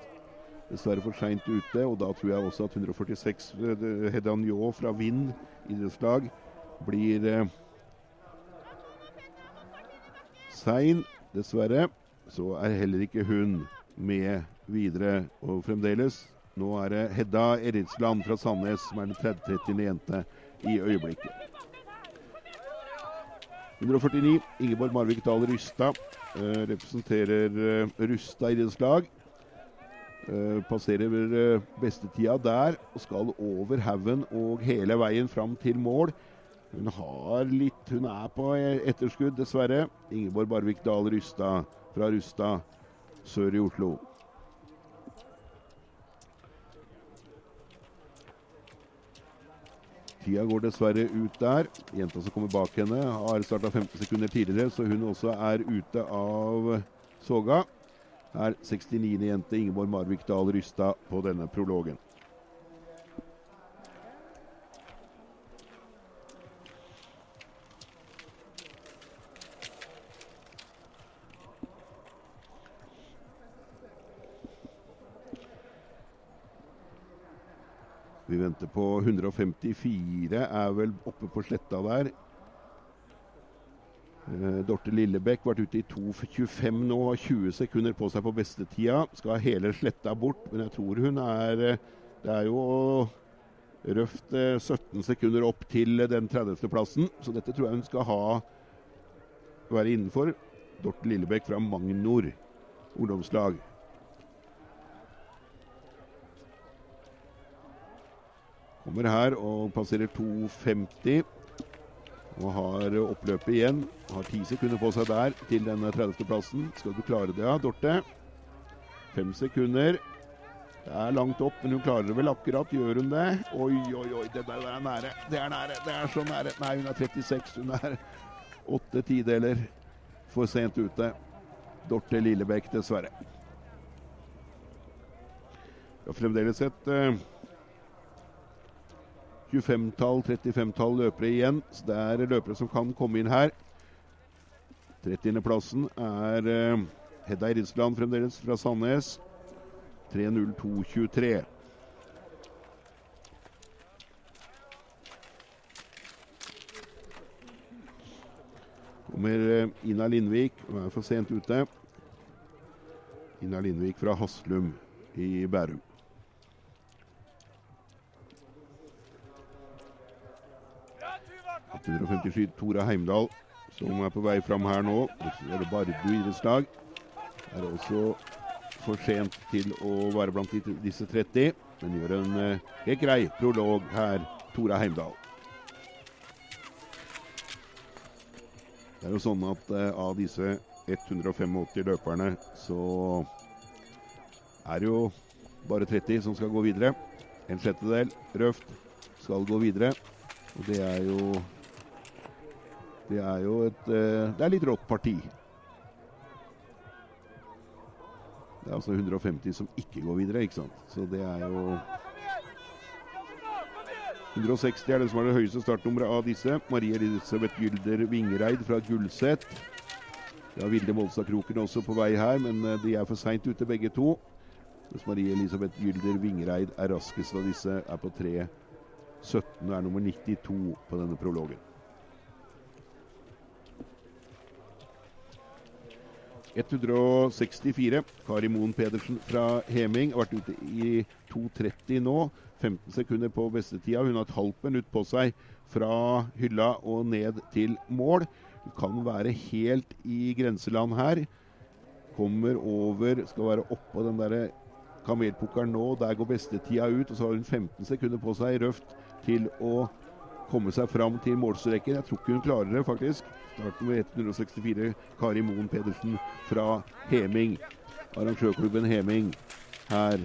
[SPEAKER 1] Dessverre for seint ute, og da tror jeg også at 146 eh, Hedda Njå fra Vind idrettslag blir eh, sein. Dessverre så er heller ikke hun med videre. Og fremdeles, nå er det Hedda Eridsland fra Sandnes som er den 30. jente i øyeblikket. 149 Ingeborg Marvik Dahl Rystad Eh, representerer uh, Rustad idrettslag. Uh, passerer uh, bestetida der og skal over haugen og hele veien fram til mål. Hun har litt Hun er på etterskudd, dessverre. Ingeborg Barvik Dahl Rystad fra Rustad sør i Oslo. Tida går dessverre ut der. Jenta som kommer bak henne, har starta 15 sekunder tidligere, så hun også er ute av soga. Er 69. jente Ingeborg Marvik Dahl Rystad på denne prologen. Vi venter på 154, er vel oppe på sletta der. Eh, Dorte Lillebekk vært ute i 2,25 nå, har 20 sekunder på seg på bestetida. Skal hele sletta bort, men jeg tror hun er eh, Det er jo røft eh, 17 sekunder opp til den 30.-plassen, så dette tror jeg hun skal ha være innenfor. Dorte Lillebekk fra Magnor ungdomslag. Kommer her og passerer 2,50. Og har oppløpet igjen. Har ti sekunder på seg der til denne 30.-plassen. Skal du klare det, ja, Dorte? Fem sekunder. Det er langt opp, men hun klarer det vel akkurat. Gjør hun det? Oi, oi, oi, det der er nære. Det er nære. Det er så nære. Nei, hun er 36. Hun er åtte tideler for sent ute. Dorte Lillebekk, dessverre. Vi har fremdeles et eh, 25-tall, 35-tall løpere igjen. Så det er løpere som kan komme inn her. 30.-plassen er eh, Hedda Ridsland fremdeles fra Sandnes. 3.02,23. Kommer eh, Ina Lindvik, hun er for sent ute. Ina Lindvik fra Haslum i Bærum.
[SPEAKER 2] Bra, Tuva! Kom!
[SPEAKER 1] 157 Tora Heimdal, som er på vei fram her nå. Og så er det Bardu idrettslag. Er også for sent til å være blant disse 30, men gjør en eh, helt grei prolog her, Tora Heimdal. Det er jo sånn at eh, av disse 185 løperne, så er det jo bare 30 som skal gå videre. En sjettedel røft skal gå videre. Og det er jo Det er jo et eh, Det er litt rått parti. Det er altså 150 som ikke går videre, ikke sant. Så det er jo 160 er den som har det høyeste startnummeret av disse. Marie Elisabeth Gylder Vingereid fra Gullset. Har Vilde Molstad Kroken også på vei her, men eh, de er for seint ute begge to. Mens Marie Elisabeth Gylder Vingereid er raskest av disse, er på 3.17 og er nummer 92 på denne prologen. 164. Kari Moen Pedersen fra Heming har vært ute i 2.30 nå. 15 sekunder på bestetida. Hun har et halvt minutt på seg fra hylla og ned til mål. Hun kan være helt i grenseland her. Kommer over, skal være oppå den derre kamelpukkelen nå. Der går bestetida ut, og så har hun 15 sekunder på seg røft til å komme seg fram til målstreken. Jeg tror ikke hun klarer det, faktisk. Starten med 164, Kari Moen Pedersen fra Heming. Arrangørklubben Heming her,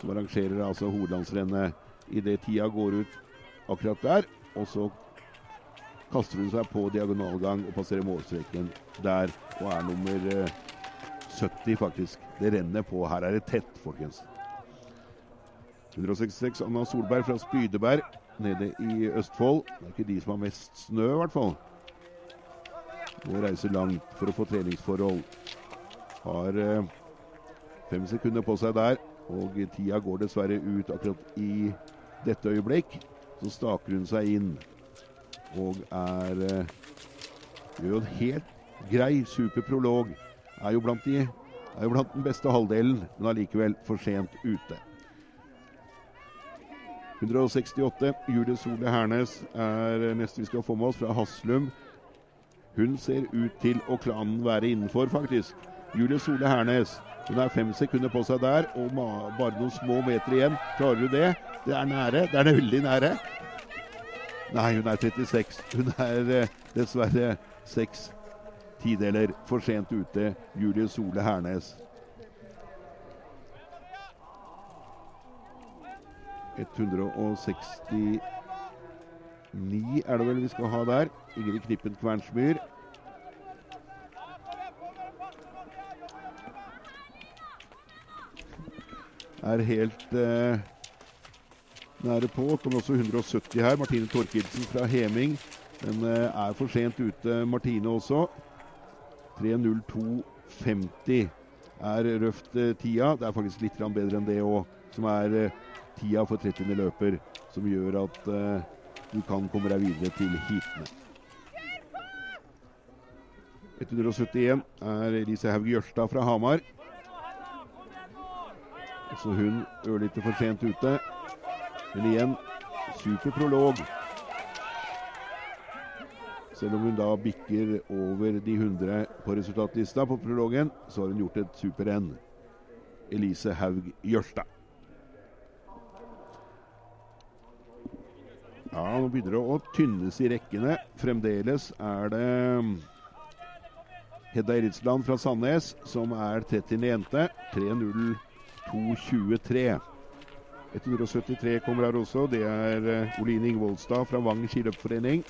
[SPEAKER 1] som arrangerer altså hovedlandsrennet. Idet tida går ut akkurat der, og så kaster hun seg på diagonalgang og passerer målstreken der, og er nummer eh, 70, faktisk. Det renner på. Her er det tett, folkens. 166 Anna Solberg fra Spydeberg nede i Østfold. Det er ikke de som har mest snø, i hvert fall. Må reise langt for å få treningsforhold. Har eh, fem sekunder på seg der, og tida går dessverre ut akkurat i dette øyeblikk. Så staker hun seg inn og er eh, Gjør jo en helt grei superprolog. Er jo blant de er jo blant den beste halvdelen, men allikevel for sent ute. 168. Julie Sole Hernes er neste vi skal få med oss, fra Haslum. Hun ser ut til å klanen være innenfor, faktisk. Julie Sole Hernes. Hun er fem sekunder på seg der, og bare noen små meter igjen. Klarer du det? Det er nære. Det er veldig nære. Nei, hun er 36. Hun er eh, dessverre seks tideler for sent ute. Julie Sole Hernes. 169 er det vel vi skal ha der. Ingrid Knippen Kvernsmyr. Er helt eh, nære på. Kommer også 170 her. Martine Torkildsen fra Heming. Den eh, er for sent ute, Martine også. 3.02,50 er røft eh, tida. Det er faktisk litt bedre enn det òg, som er eh, tida for 30. løper. Som gjør at eh, du kan komme deg videre til heatene. 171 er Elise Haug Jørstad fra Hamar. Også hun ørlite for sent ute. Men igjen, super prolog. Selv om hun da bikker over de 100 på resultatlista på prologen, så har hun gjort et super-renn. Elise Haug Jørstad. Ja, nå begynner det å tynnes i rekkene. Fremdeles er det Hedda Eritsland fra Sandnes som er 30. jente. 3.02,23. 173 kommer her også. Det er eh, Oline Ingvoldstad fra Vang skiløpsforening.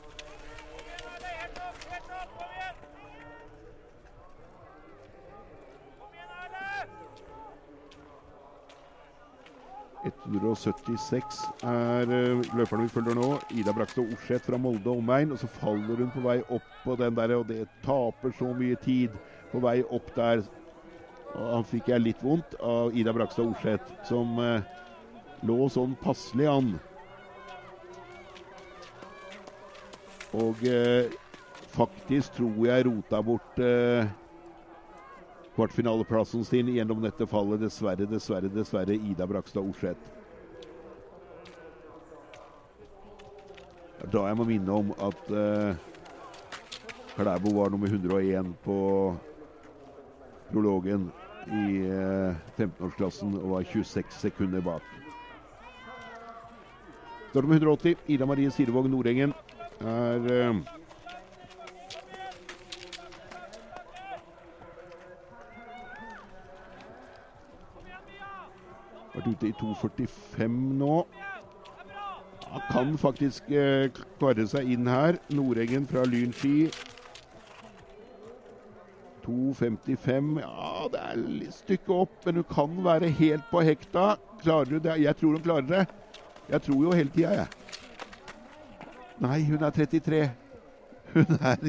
[SPEAKER 2] Helt opp, kom igjen! Kom igjen, Erle!
[SPEAKER 1] 176 er eh, løperne vi følger nå. Ida Brakstad Orseth fra Molde og omegn. Og så faller hun på vei opp på den der, og det taper så mye tid på vei opp der. Og han fikk jeg litt vondt av Ida Brakstad Orseth, som eh, lå sånn passelig an. Og eh, faktisk tror jeg rota bort eh, kvartfinaleplassen sin gjennom dette fallet. Dessverre, dessverre, dessverre Ida Brakstad Orseth. Det er Da jeg må minne om at uh, Klæbo var nummer 101 på prologen i eh, 15-årsklassen og var 26 sekunder bak. Start med 180. Ida Marie Sirevåg Nordengen er eh, Vært ute i 2,45 nå. Kan faktisk eh, klare seg inn her. Nordengen fra Lyn ski. 2,55 Ja, det er litt stykke opp, men hun kan være helt på hekta. Klarer hun det? Jeg tror hun klarer det. Jeg tror jo hele tida, jeg. Nei, hun er 33. Hun er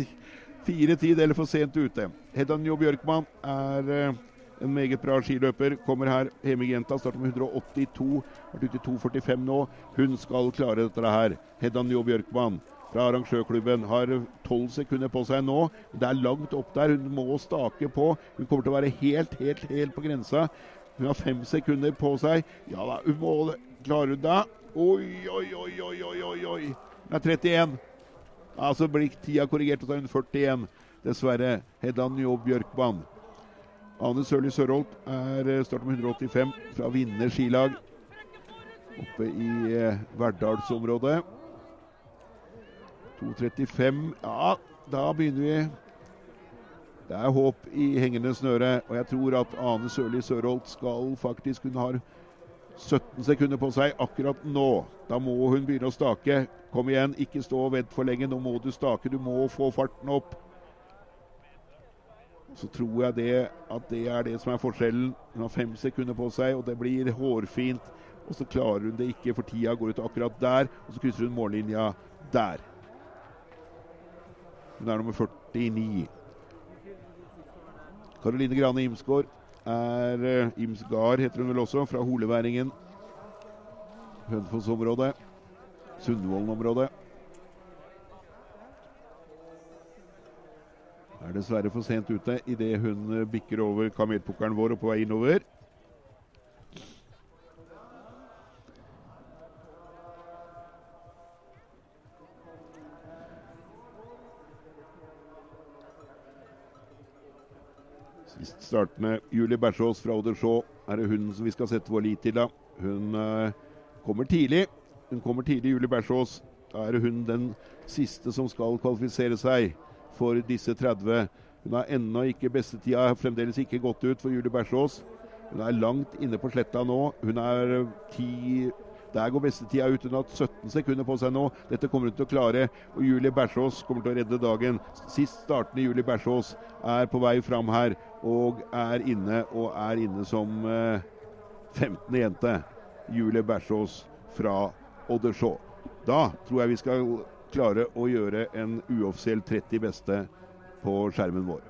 [SPEAKER 1] fire tid eller for sent ute. Hedda Njå Bjørkman er eh, en meget bra skiløper. Kommer her. Hemig Jenta, starter med 182. Vært ute i 2,45 nå. Hun skal klare dette her. Hedda Njå Bjørkman fra arrangørklubben har 12 sekunder på seg nå. Det er langt opp der. Hun må stake på. Hun kommer til å være helt, helt, helt på grensa. Hun har fem sekunder på seg. Ja da, hun må Klarer hun det? Oi, oi, oi, oi, oi, oi. Hun er 31. Altså blir tida korrigert, og så er hun 41. Dessverre. Hedda Njå Bjørkman. Ane Sørli Sørholt er eh, med 185 fra Vinner skilag. Oppe i eh, Verdalsområdet. 2.35 Ja, da begynner vi. Det er håp i hengende snøre, og jeg tror at Ane Sørli Sørholt skal faktisk Hun har 17 sekunder på seg akkurat nå. Da må hun begynne å stake. Kom igjen, ikke stå og vent for lenge. Nå må du stake. Du må få farten opp. Så tror jeg det at det er det som er forskjellen. Hun har fem sekunder på seg, og det blir hårfint. Og så klarer hun det ikke, for tida går ut akkurat der. Og så krysser hun mållinja der. Hun er nummer 49. Karoline Grane Imsgaard er uh, Imsgard, heter hun vel også, fra Holeværingen. Hønefoss-området. Sundvolden-området. Er dessverre for sent ute idet hun eh, bikker over kamelpukkelen vår og på vei innover. Sist startende Julie Bersås fra Oddersjå er det hun som vi skal sette vår lit til. da. Hun uh, kommer tidlig. Hun kommer tidlig, Julie Bersås. Da er hun den siste som skal kvalifisere seg for disse 30. Hun har ennå ikke bestetida, fremdeles ikke gått ut for Julie Bersås. Hun er langt inne på sletta nå. Hun er eh, ti Der går bestetida ut. Hun har hatt 17 sekunder på seg nå. Dette kommer hun til å klare. Og Julie Bersås kommer til å redde dagen. Sist startende Julie Bersås er på vei fram her og er inne, og er inne som eh, 15. jente. Julie Bersås fra Oddersjå. Da tror jeg vi skal klare å gjøre en uoffisiell 30 beste på skjermen vår.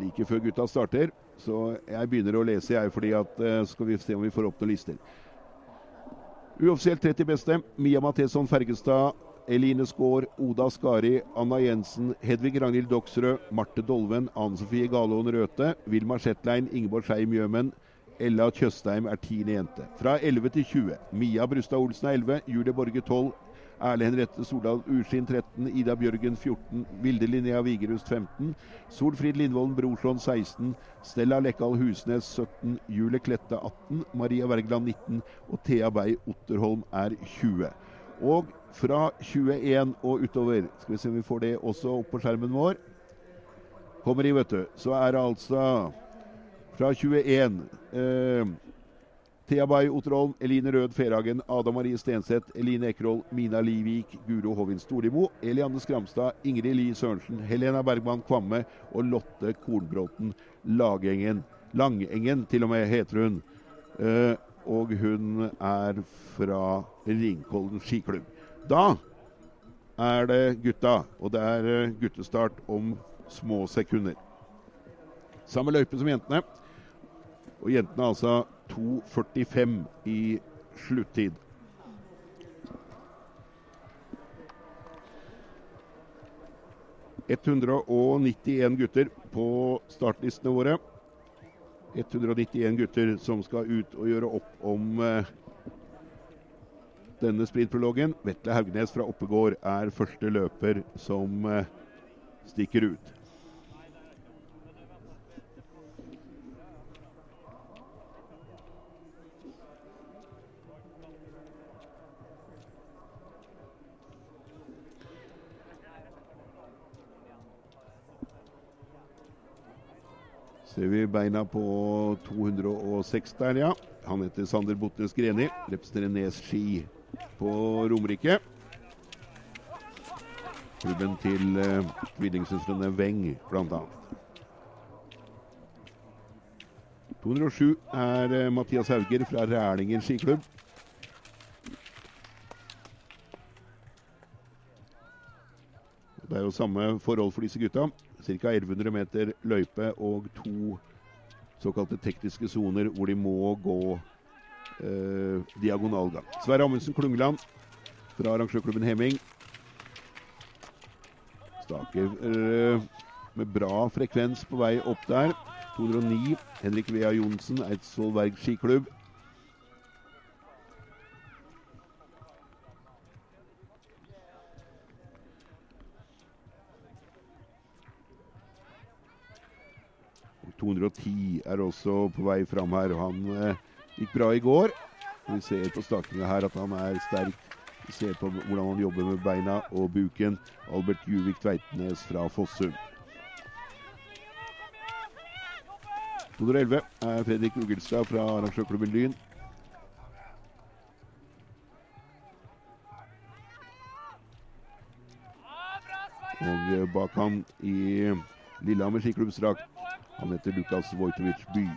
[SPEAKER 1] like før gutta starter. Så jeg begynner å lese, jeg, fordi at uh, skal vi se om vi får opp noen lister. Uoffisielt 30 beste. Mia Matheson Fergestad, Eline Skaar, Oda Skari, Anna Jensen, Hedvig Ragnhild Doksrød, Marte Dolven, Anne Sofie Galaaen Røthe, Vilma Shetlein, Ingeborg Skei Mjømen, Ella Tjøstheim er tiende jente. Fra 11 til 20. Mia Brustad Olsen er 11, Julie Borge 12, Erle Henriette Soldal Urskinn 13, Ida Bjørgen 14, Vilde Linnea Vigerust 15, Solfrid Lindvolden Brorson 16, Stella Lekkal Husnes 17, Julie Klette 18, Maria Wergeland 19 og Thea Bei Otterholm er 20. Og fra 21 og utover, skal vi se om vi får det også opp på skjermen vår, kommer i, vet du, så er det altså fra 21 eh, Thea Bay Otterholm, Eline Rød Ferhagen, Ada Marie Stenseth, Eline Ekerhold, Mina Livik, Guro Hovin Storlimo, Elianne Skramstad, Ingrid Li Sørensen, Helena Bergman Kvamme og Lotte Kornbråten Lagengen. Langengen, til og med, heter hun. Eh, og hun er fra Ringkollen skiklubb. Da er det gutta, og det er eh, guttestart om små sekunder. Samme løype som jentene. Og jentene altså 2,45 i sluttid. «191 gutter på startlistene våre. 191 gutter som skal ut og gjøre opp om eh, denne sprintprologen. Vetle Haugnes fra Oppegård er første løper som eh, stikker ut. Ser vi beina på 206 der, ja. Han heter Sander Botnes Greni. Representerer Nes Ski på Romerike. Klubben til eh, tvillingsøstrene Weng, bl.a. 207 er eh, Mathias Hauger fra Rælingen skiklubb. Det er jo samme forhold for disse gutta. Ca. 1100 meter løype og to såkalte tekniske soner hvor de må gå eh, diagonalgang. Sverre Amundsen Klungland fra arrangørklubben Hemming. Staker eh, med bra frekvens på vei opp der. 209. Henrik Vea Johnsen, Eidsvoll Berg skiklubb. 210 er også på vei fram her. Han eh, gikk bra i går. Vi ser på stakene her at han er sterk. Vi ser på hvordan han jobber med beina og buken. Albert Juvik Tveitnes fra Fossum. 211 er Fredrik Ugelstad fra arrangørklubben Lyn. Og bak han i Lillehammer skiklubbsdrakt, han heter Lukas Vojtovic By.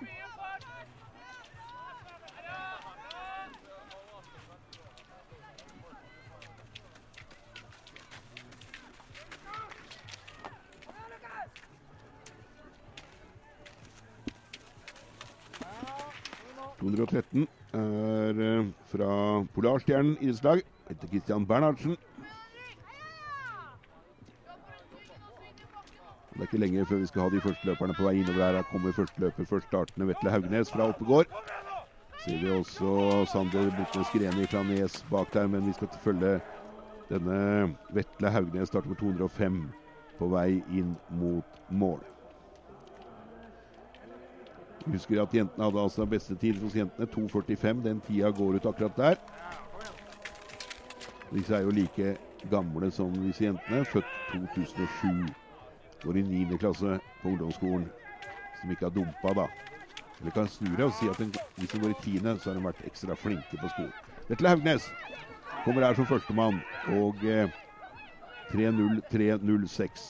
[SPEAKER 1] ...213 er eh, fra Polarstjernen idrettslag. Heter Christian Bernhardsen. Det er ikke lenge før vi skal ha de første løperne på vei innover her. Her kommer første løper, først startende Vetle Haugnes fra Oppegård. Ser vi også Sander Botnes Greni fra Nes bak der, men vi skal følge denne Vetle Haugnes starter på 205 på vei inn mot mål. Husker at jentene hadde altså beste tid hos jentene, 2.45. Den tida går ut akkurat der. Disse er jo like gamle som disse jentene, født 2007 går i 9. klasse på ungdomsskolen, som ikke har dumpa, da. Eller kan snu deg og si at den, hvis de går i 10., så har de vært ekstra flinke på skolen. Vetle Haugnes kommer her som førstemann, og eh, 3.03.06.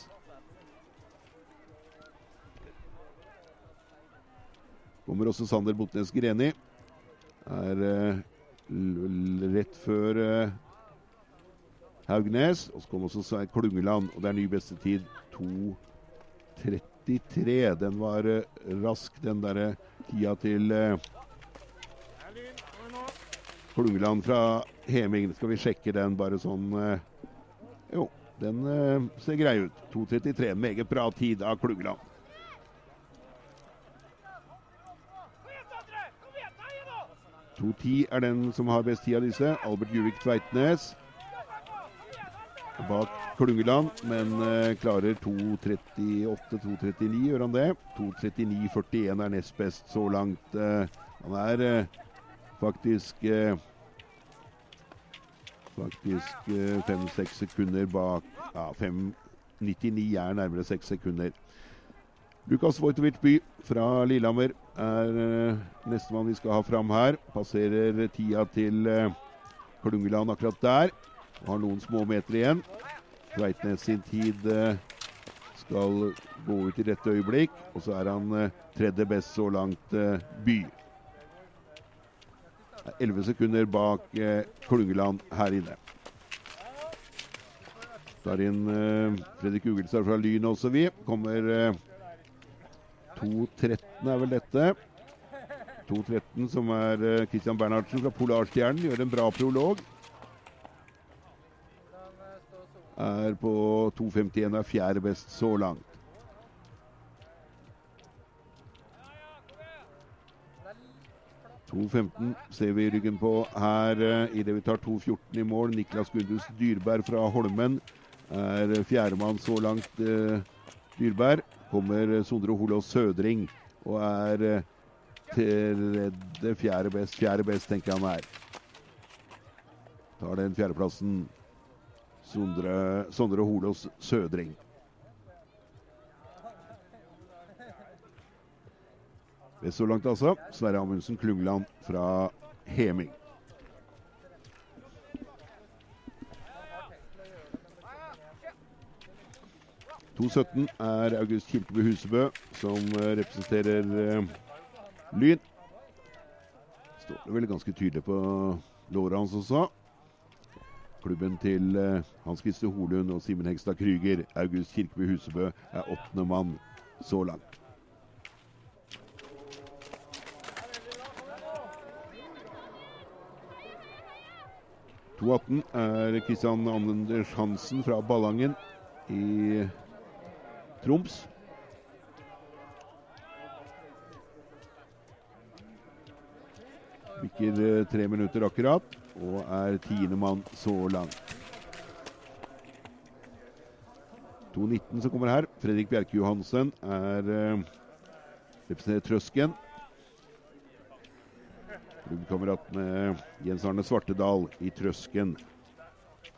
[SPEAKER 1] Kommer også Sander Botnes Greni. Er eh, rett før eh, Haugnes. Og så kommer også Klungeland, og det er ny beste tid 2.13 2.33. Den var eh, rask, den derre tida til eh. Klungeland fra Heming. Skal vi sjekke den bare sånn eh, Jo, den eh, ser grei ut. 2.33. Meget bra tid av Klungeland.
[SPEAKER 2] Kom igjen, Kom igjen, ta i nå!
[SPEAKER 1] 2.10 er den som har best tid av disse. Albert Juvik Tveitnes bak Klungeland, men eh, klarer 2.38-2.39, gjør han det? 2.39,41 er nest best så langt. Eh, han er eh, faktisk Faktisk fem-seks sekunder bak. Ja, 5.99 er nærmere seks sekunder. Lukas Vojtovic By fra Lillehammer er uh, nestemann vi skal ha fram her. Passerer tida til uh, Klungeland akkurat der. Har noen små meter igjen. Tveitnes sin tid eh, skal gå ut i dette øyeblikk. Og så er han eh, tredje best så langt eh, By. Elleve 11 sekunder bak Klungeland her inne. Tar inn Fredrik Ugelstad fra Lyn også, vi. Kommer eh, 2.13 er vel dette. 2.13 som er Christian Bernhardsen fra Polarstjernen. Gjør en bra prolog. Er på 2.51 er fjerde best så langt. 2.15 ser vi ryggen på her uh, idet vi tar 2.14 i mål. Niklas Gundus Dyrberg fra Holmen er fjerdemann så langt. Uh, Dyrberg kommer uh, Sondre Holås Sødring og er tredje, fjerde best. Fjerde best, tenker jeg han er. Tar den fjerdeplassen. Sondre, Sondre Holås Sødring. Best så langt, altså. Sverre Amundsen Klungland fra Heming. To 17 er August Kirkebø Husebø, som eh, representerer eh, Lyn. Står det vel ganske tydelig på låret hans også. Klubben til eh, Hans Christer Holund og Simen Hegstad Krüger, August Kirkeby Husebø, er åttende mann så langt. To 18 er Kristian Anders Hansen fra Ballangen i Troms. Bikker eh, tre minutter akkurat og er tiendemann så langt. 2.19 som kommer her. Fredrik Bjerke Johansen er eh, representerer Trøsken. Klubbkamerat med Jens Arne Svartedal i Trøsken.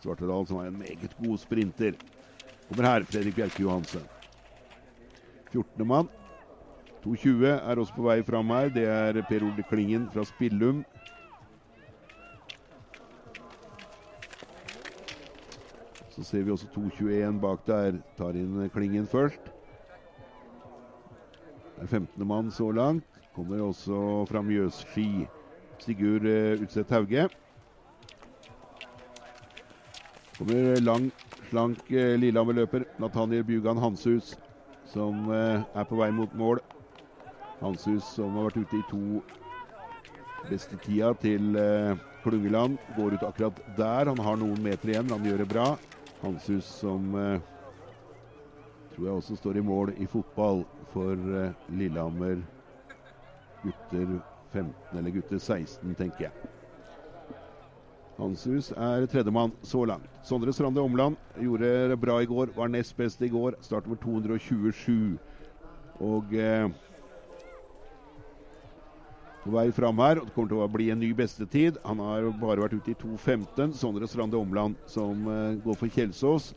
[SPEAKER 1] Svartedal som er en meget god sprinter. Kommer her, Fredrik Bjerke Johansen. 14. mann. 2.20 er også på vei fram her. Det er Per Ole Klingen fra Spillum. Så ser vi også 2.21 bak der. Tar inn Klingen først. Det Er 15. mann så langt. Kommer også fra Mjøsski. Sigurd uh, Utseth Hauge. Kommer lang, slank uh, Lillehammer-løper Nathaniel Bjugan Hanshus, som uh, er på vei mot mål. Hanshus som har vært ute i to beste tida til eh, Klungeland. Går ut akkurat der. Han har noen meter igjen, han gjør det bra. Hanshus som eh, tror jeg også står i mål i fotball for eh, Lillehammer gutter 15 eller gutter 16, tenker jeg. Hanshus er tredjemann så langt. Sondre Strande Omland gjorde det bra i går, var nest best i går. Start nummer 227. Og eh, på vei fram her. og Det kommer til å bli en ny bestetid. Han har bare vært ute i 2.15. Sondre Strande Omland som uh, går for Kjelsås.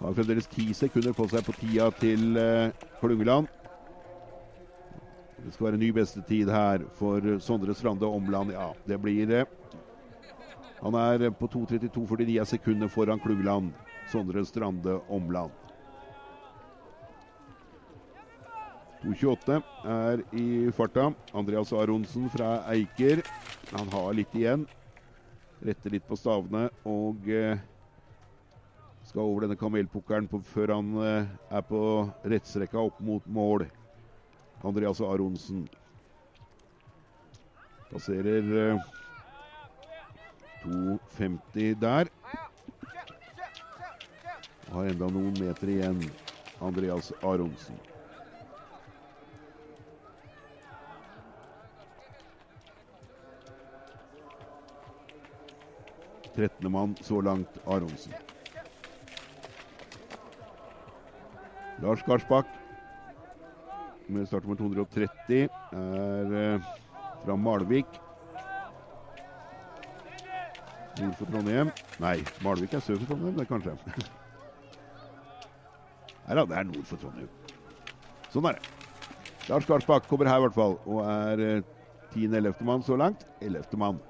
[SPEAKER 1] Har fremdeles ti sekunder på seg på tida til uh, Klungeland. Det skal være ny bestetid her for Sondre Strande Omland. Ja, det blir det. Han er på 2.32,49 sekunder foran Klungeland. Sondre Strande Omland. 2.28 er i farta. Andreas Aronsen fra Eiker. Han har litt igjen. Retter litt på stavene og eh, Skal over denne kamelpukkelen før han eh, er på rettstrekka opp mot mål. Andreas Aronsen. Passerer eh, 2,50 der. Og har enda noen meter igjen, Andreas Aronsen. Trettendemann så langt, Aronsen. Lars Garsbakk med startnummer 230 er eh, fra Malvik. Nord for Trondheim. Nei, Malvik er sør for Trondheim, det kanskje. Nei da, det er nord for Trondheim. Sånn er det. Lars Garsbakk kommer her i hvert fall, og er eh, 10.-11. mann så langt. 11. mann.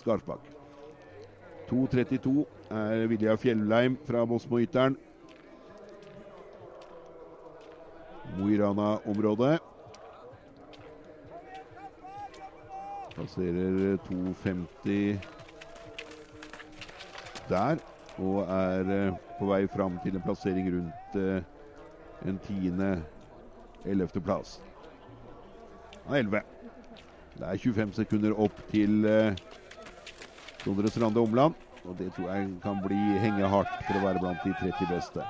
[SPEAKER 1] Skarsbakk. 2.32 er Vilja Fjellheim fra Bosmo-Ytteren. Mo i Rana-området. Passerer 2,50 der. Og er eh, på vei fram til en plassering rundt eh, en tiende, ellevteplass. Han er 11. Det er 25 sekunder opp til eh, Sondre Strande Omland. Og det tror jeg kan bli henge hardt for å være blant de 30 beste.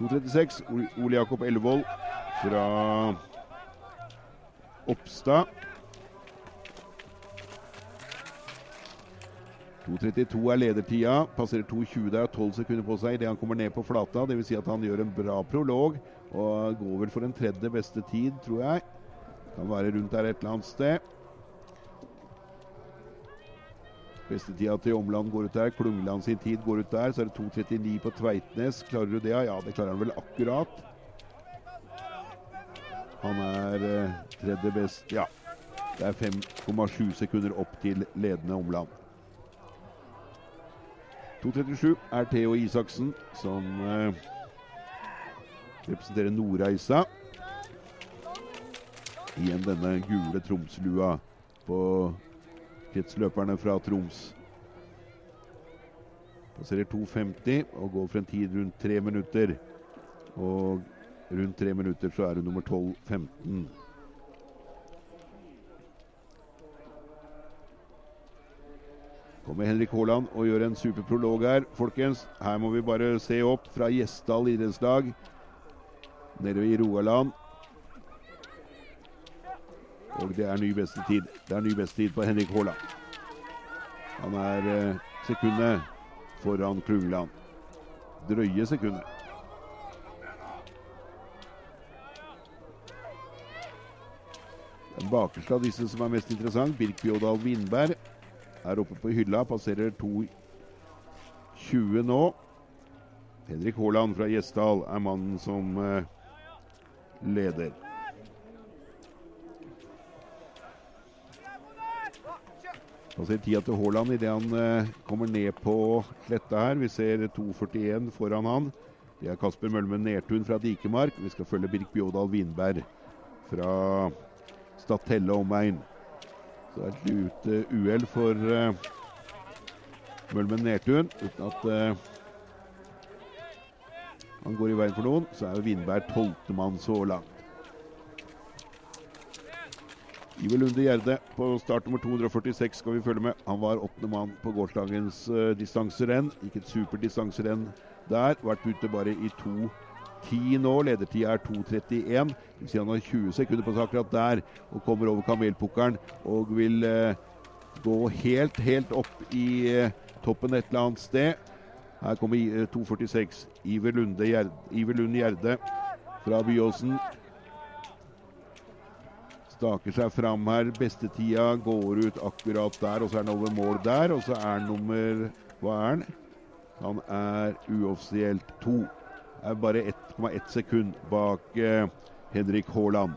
[SPEAKER 1] 2.36 Ole Jakob Ellevold fra Oppstad. 2.32 er ledertida. Passerer 2.20 der, og 12 sekunder på seg idet han kommer ned på flata. Dvs. Si at han gjør en bra prolog og går vel for en tredje beste tid, tror jeg. Kan være rundt der et eller annet sted. Bestetida til Omland går ut der. Klungland sin tid går ut der. Så er det 2.39 på Tveitnes. Klarer du det? Ja, det klarer han vel akkurat. Han er eh, tredje best. Ja. Det er 5,7 sekunder opp til ledende Omland. 2.37 er Theo Isaksen, som eh, representerer Nordreisa. Igjen denne gule Tromslua på kretsløperne fra Troms. Passerer 2,50 og går for en tid rundt tre minutter. Og rundt tre minutter så er det nummer 12-15. Kommer Henrik Haaland og gjør en superprolog her, folkens. Her må vi bare se opp fra Gjesdal idrettslag nede i Rogaland. Og det er ny beste tid. Det er ny beste tid på Henrik Haaland. Han er eh, sekundet foran Klungland. Drøye sekundet. Den bakerste av disse som er mest interessant, Birk Bjådal Vindberg, er oppe på hylla. Passerer 2,20 nå. Henrik Haaland fra Gjesdal er mannen som eh, leder. Passerer tida til Haaland idet han eh, kommer ned på sletta her. Vi ser 2,41 foran han. Det er Kasper Mølmen Nertun fra Dikemark. Vi skal følge Birk Bjådal Vindberg fra Statelle omegn. Så det er et lite uhell for uh, Mølmen Nertun. Uten at eh, han går i veien for noen, så er jo Vindberg tolvtemann så langt. Iver Lunde Gjerde på start nummer 246 skal vi følge med. Han var åttende mann på gårsdagens uh, distanserenn. Gikk et superdistanserenn der. Vært ute bare i 2.10 nå. Ledertida er 2.31. Det vil si han har 20 sekunder på seg akkurat der. Og kommer over kamelpukkelen og vil uh, gå helt, helt opp i uh, toppen et eller annet sted. Her kommer i- eh, 2.46. Iver, Lunde Gjerde, Iver Lunde Gjerde fra Byåsen. Staker seg fram her. Bestetida går ut akkurat der, og så er han over mål der. Og så er han nummer Hva er han? Han er uoffisielt to. Er bare 1,1 sekund bak eh, Henrik Haaland.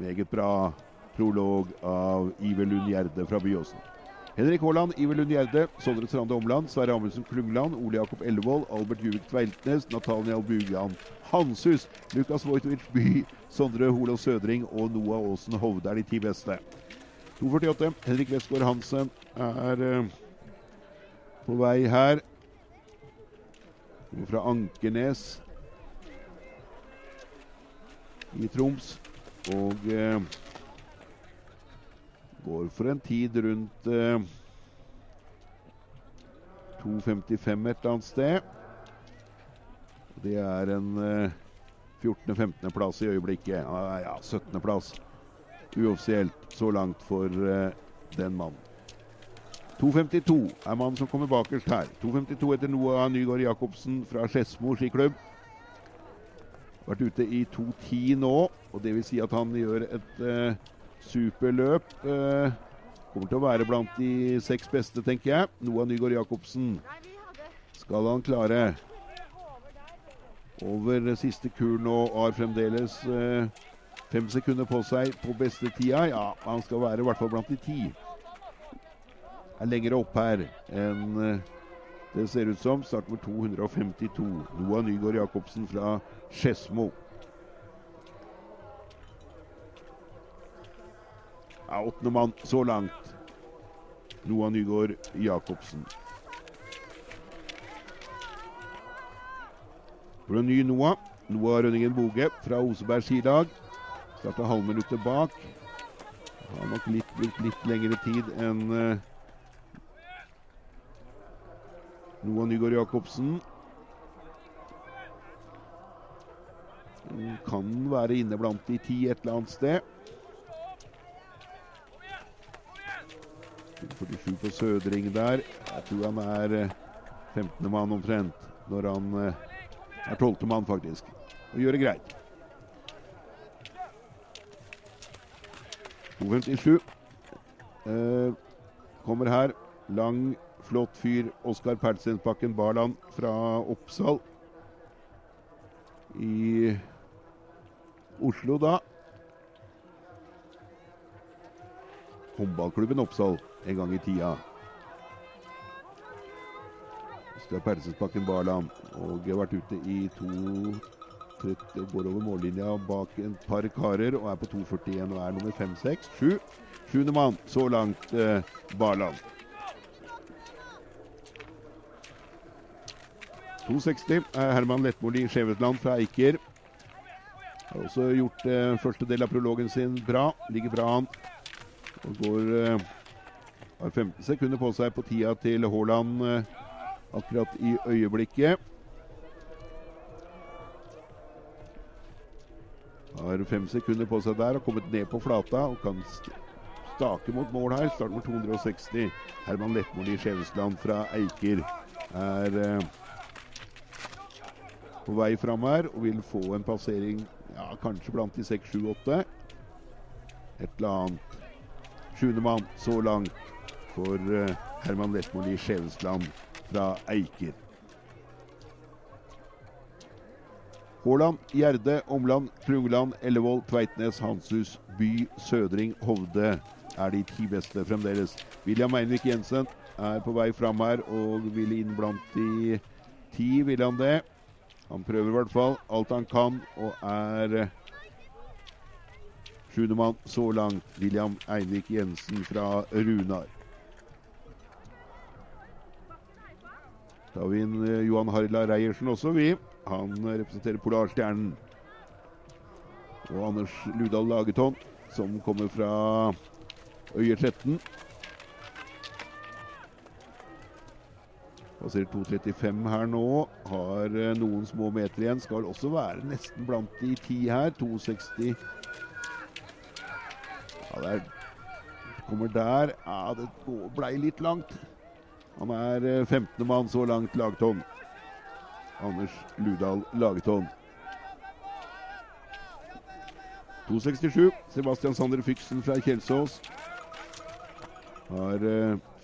[SPEAKER 1] Meget bra prolog av Iver Lund Gjerde fra Byåsen. Henrik Haaland, Iver Lund Gjerde, Sondre Strande Omland, Sverre Amundsen Klungland, Ole Jakob Ellevold, Albert Juvik Tveiltnes, Nathaniel Bugan Hanshus, Lukas Wojtovic By, Sondre Holås Sødring og Noah Aasen Hovde er de ti beste. 2,48. Henrik Westgård Hansen er eh, på vei her. Kommer fra Ankernes i Troms. Og eh, går for en tid rundt eh, 2.55 et eller annet sted. Det er en eh, 14.-15.-plass i øyeblikket. Ja, ja 17.-plass uoffisielt så langt for eh, den mannen. 2.52 er mannen som kommer bakerst her. 2.52 etter Noah Nygaard Jacobsen fra Skedsmo skiklubb. Vært ute i 2.10 nå, og det vil si at han gjør et eh, superløp. Eh, kommer til å være blant de seks beste, tenker jeg. Noah Nygaard Jacobsen skal han klare. Over siste kur nå har fremdeles eh, fem sekunder på seg på beste tida. Ja, han skal være i hvert fall blant de ti. Er lenger opp her enn eh, det ser ut som. Start med 252. Noah Nygaard Jacobsen fra Skedsmo. Ja, åttende mann så langt. Noah Nygaard Jacobsen. For en ny Noah. Noah Rønningen Boge fra Oseberg skilag. Starta halvminuttet bak. Har nok litt, litt, litt lengre tid enn uh, Noah Nygaard Jacobsen. Kan være inne blant de ti et eller annet sted. 47 på Sødring der. Jeg tror han er 15. mann omtrent når han er 12. mann, faktisk. Og gjør det greit. 2.57 eh, kommer her. Lang, flott fyr. Oskar Pertsensbakken Barland fra Oppsal. I Oslo, da. Håndballklubben Oppsal en gang i tida. Oskar Persensbakken Barland. Og har vært ute i 2.30 og går over mållinja bak en par karer og er på 2.41 og er nummer 5, 6, 7. Sjuende mann så langt, eh, Barland. 2,60 er Herman Lettmoli Skjevetland fra Eiker. Har også gjort eh, første del av prologen sin bra. Ligger bra an. Og går eh, har 15 sekunder på seg på tida til Haaland eh, akkurat i øyeblikket. Har fem sekunder på seg der og kommet ned på flata og kan stake mot mål her. Start med 260. Herman Lettmoli Skjevesland fra Eiker er eh, på vei fram her og vil få en passering ja, kanskje blant de 6, 7, 8. Et eller annet. Sjuendemann så langt for uh, Herman Lesmoli Skjevesland fra Eiker. Haaland, Gjerde, Omland, Trungeland, Ellevold, Tveitnes, Hanshus, By, Sødring, Hovde er de ti beste fremdeles. William Einvik Jensen er på vei fram her og vil inn blant de ti, vil han det? Han prøver i hvert fall alt han kan og er sjuendemann så langt. William Einvik Jensen fra Runar. Da har vi inn Johan Harila Reiersen også, vi. Han representerer Polarstjernen. Og Anders Ludal Lageton, som kommer fra Øyer 13. Passerer 2.35 her nå. Har noen små meter igjen. Skal også være nesten blant de ti her. 2.60. Ja, det er Kommer der. Ja, det blei litt langt. Han er 15. mann så langt, Lageton. Anders Ludal Lageton. 2,67. Sebastian Sander Fyksen fra Kjelsås. Har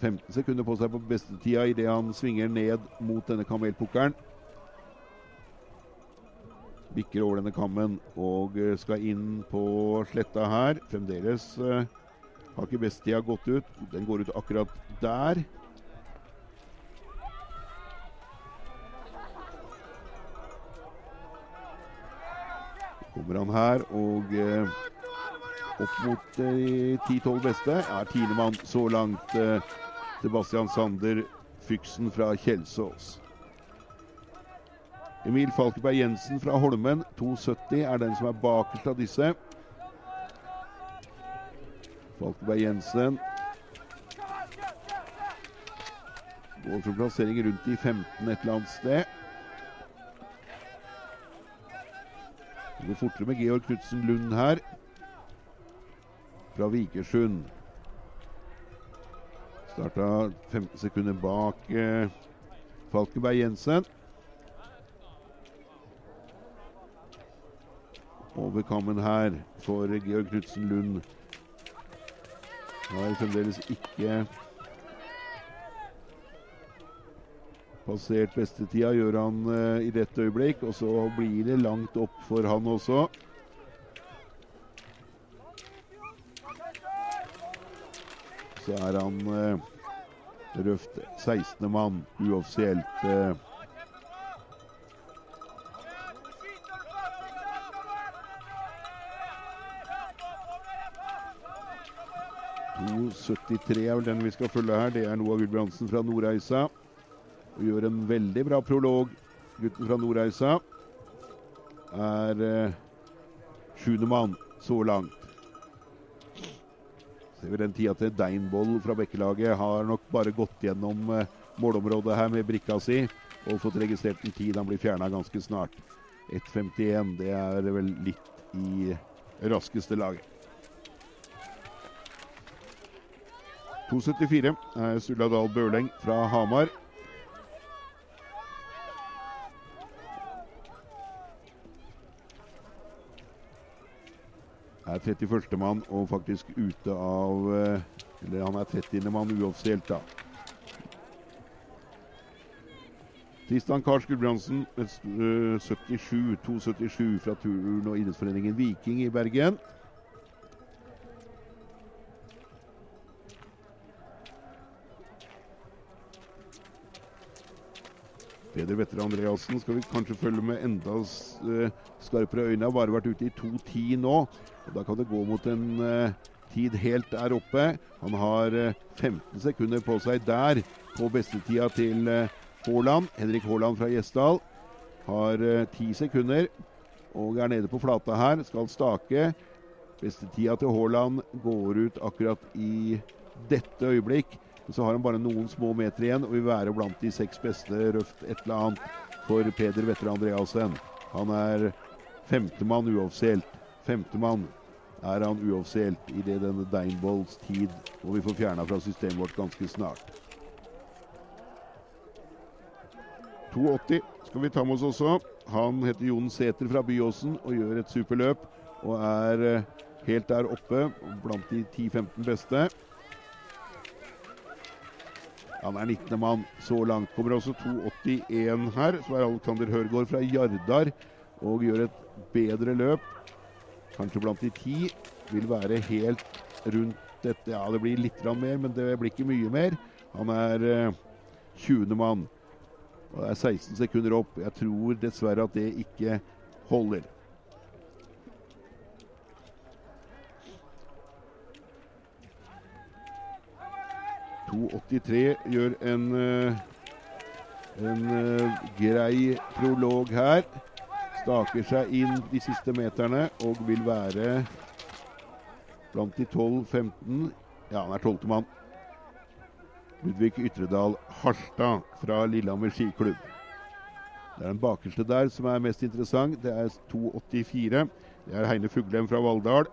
[SPEAKER 1] 15 sekunder på seg på bestetida idet han svinger ned mot denne kamelpukkelen. Bikker over denne kammen og skal inn på sletta her. Fremdeles har ikke bestetida gått ut. Den går ut akkurat der. Kommer han her og eh, opp mot de eh, 10-12 beste. Er tiendemann så langt. Eh, Sebastian Sander Fyksen fra Kjelsås. Emil Falkeberg Jensen fra Holmen, 2,70, er den som er bakerst av disse. Falkeberg Jensen går for plassering rundt i 15 et eller annet sted. Går fortere med Georg Knutsen Lund her. Fra Vikersund. Starta 15 sekunder bak eh, Falkenberg Jensen. Over kammen her for Georg Knutsen Lund. Har fremdeles ikke passert bestetida, gjør han eh, i dette øyeblikk. Og så blir det langt opp for han også. Så er han eh, røft 16. mann uoffisielt. Eh, .73 er vel den vi skal følge her. Det er Noah Gulbrandsen fra Nordreisa. Og gjør en veldig bra prolog. Gutten fra Nordreisa er eh, sjuendemann så langt. Ser vi den tida til Deinboll fra Bekkelaget har nok bare gått gjennom eh, målområdet her med brikka si og fått registrert en tid. Han blir fjerna ganske snart. 1.51, det er vel litt i raskeste laget. 2,74 er Sulla Dahl Børleng fra Hamar. Er 31. mann og faktisk ute av eh, Eller han er 30. mann uoffisielt, da. Tristan Kars Gulbrandsen, 77, 277 fra turn- og idrettsforeningen Viking i Bergen. Peder Vetter Andreassen skal vi kanskje følge med enda uh, skarpere øyne. Har bare vært ute i 2.10 nå. og Da kan det gå mot en uh, tid helt der oppe. Han har uh, 15 sekunder på seg der på bestetida til Haaland. Henrik Haaland fra Gjesdal har 10 sekunder og er nede på flata her. Skal stake. Bestetida til Haaland går ut akkurat i dette øyeblikk. Så har han bare noen små meter igjen og vil være blant de seks beste røft et eller annet for Peder Vetter Andreassen. Han er femtemann uoffisielt. Femtemann er han uoffisielt i denne Deinbolls tid, og vi får fjerna fra systemet vårt ganske snart. 2,80 skal vi ta med oss også. Han heter Jon Sæter fra Byåsen og gjør et superløp. Og er helt der oppe blant de 10-15 beste. Han er 19. mann så langt. Kommer også 2,81 her, så er Alexander Hørgaard fra Jardar og gjør et bedre løp. Kanskje blant de ti. Vil være helt rundt dette. Ja, det blir litt mer, men det blir ikke mye mer. Han er eh, 20. mann. Og det er 16 sekunder opp. Jeg tror dessverre at det ikke holder. 2,83 gjør en, en grei prolog her. Staker seg inn de siste meterne og vil være blant de 12-15. Ja, han er tolvtemann. Ludvig Ytredal Harstad fra Lillehammer skiklubb. Det er den bakerste der som er mest interessant. Det er 2,84. Det er Heine Fuglem fra Valldal.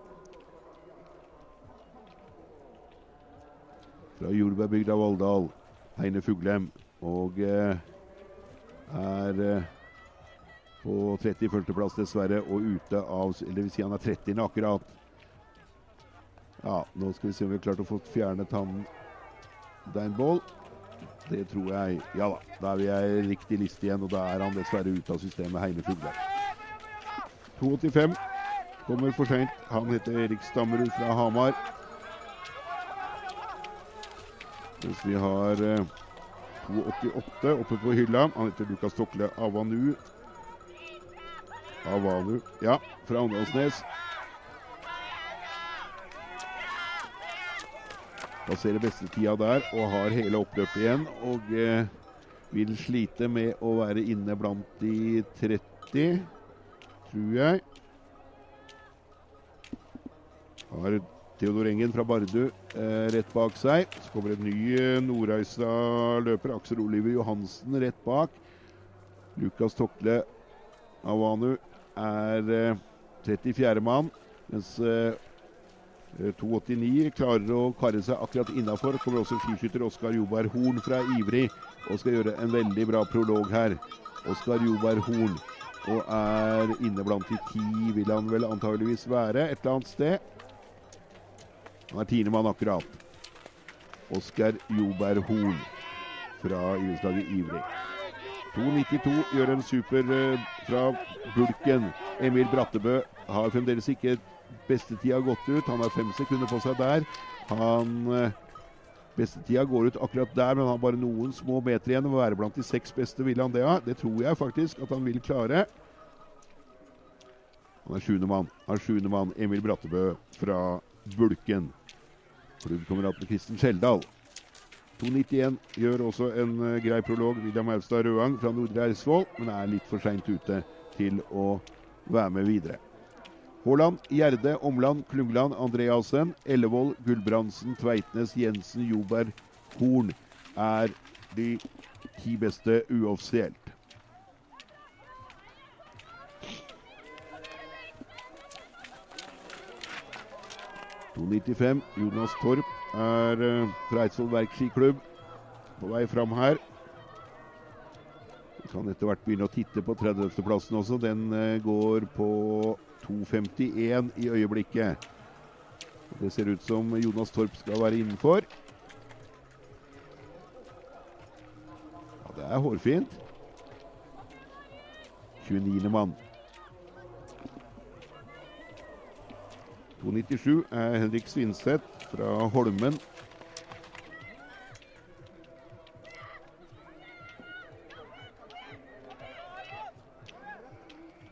[SPEAKER 1] Fra jordbærbygda Valldal, Heine Fuglem. Og eh, er eh, på 30 plass dessverre, og ute av Eller vil si han er 30. akkurat. Ja, nå skal vi se om vi har klart å få fjernet han Deinboll. Det tror jeg. Ja da, da er vi i riktig liste igjen, og da er han dessverre ute av systemet Heine Fuglem. 2,85 kommer for seint. Han heter Erik Stammerud fra Hamar. Mens vi har eh, 2,88 oppe på hylla. Han heter Lukas Tokle Avanu. Avanu, ja, fra Åndalsnes. Passerer bestetida der og har hele oppløpet igjen. Og eh, vil slite med å være inne blant de 30, tror jeg. Har Theodor Engen fra Bardu eh, rett bak seg. Så kommer en ny eh, Nordreisa-løper, Aksel Oliver Johansen, rett bak. Lukas Tokle Avanu er eh, 34. mann, mens eh, 289 klarer å karre seg akkurat innafor. Kommer også skiskytter Oskar Joberg Horn fra Ivrig og skal gjøre en veldig bra prolog her. Oskar Joberg Horn og er inne blant de ti, vil han vel antageligvis være, et eller annet sted. Han er tiendemann akkurat. Oskar Joberg Hoel fra idrettslaget Ivrig. 2.92 gjør en super uh, fra Bulken. Emil Brattebø har fremdeles ikke bestetida gått ut. Han har fem sekunder på seg der. Han uh, Bestetida går ut akkurat der, men han har bare noen små meter igjen. Å være blant de seks beste, vil han det ha? Det tror jeg faktisk at han vil klare. Han er sjuendemann. Han er sjuende mann. Emil Brattebø fra Bulken. Klubbkameraten Kristen Skjeldal. 2.91 gjør også en uh, grei prolog. William Austad Røang fra Nordre Eidsvoll, men er litt for seint ute til å være med videre. Haaland, Gjerde, Omland, Klungland, Andreassen, Ellevold, Gulbrandsen, Tveitnes, Jensen, Joberg, Horn er de ti beste uoffisielt. Jonas Torp er uh, fra Eidsvoll Verkskiklubb på vei fram her. Vi kan etter hvert begynne å titte på 30.-plassen også. Den uh, går på 2.51 i øyeblikket. Det ser ut som Jonas Torp skal være innenfor. Ja, det er hårfint. 29. mann. 2,97 er Henrik Svinseth fra Holmen.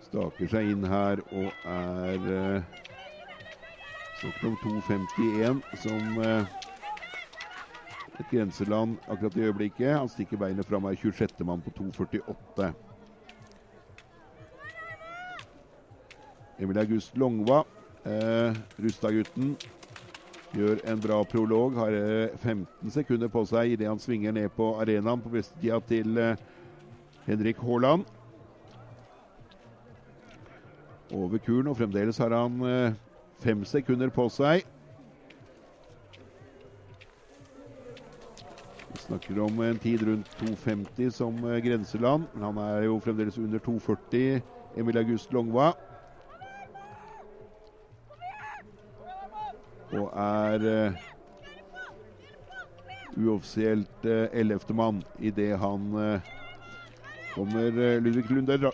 [SPEAKER 1] Staker seg inn her og er eh, Snakker om 2,51 som eh, et grenseland akkurat i øyeblikket. Han stikker beinet fram, er 26. mann på 2,48. Emil August Longva Eh, Rustad-gutten gjør en bra prolog. Har eh, 15 sekunder på seg idet han svinger ned på arenaen på bestetida til eh, Henrik Haaland. Over kuren, og fremdeles har han eh, fem sekunder på seg. Vi snakker om en tid rundt 2,50 som eh, grenseland. Men han er jo fremdeles under 2,40, Emil August Longva. Og er uh, uoffisielt ellevtemann uh, idet han uh, kommer Ludvig Lunde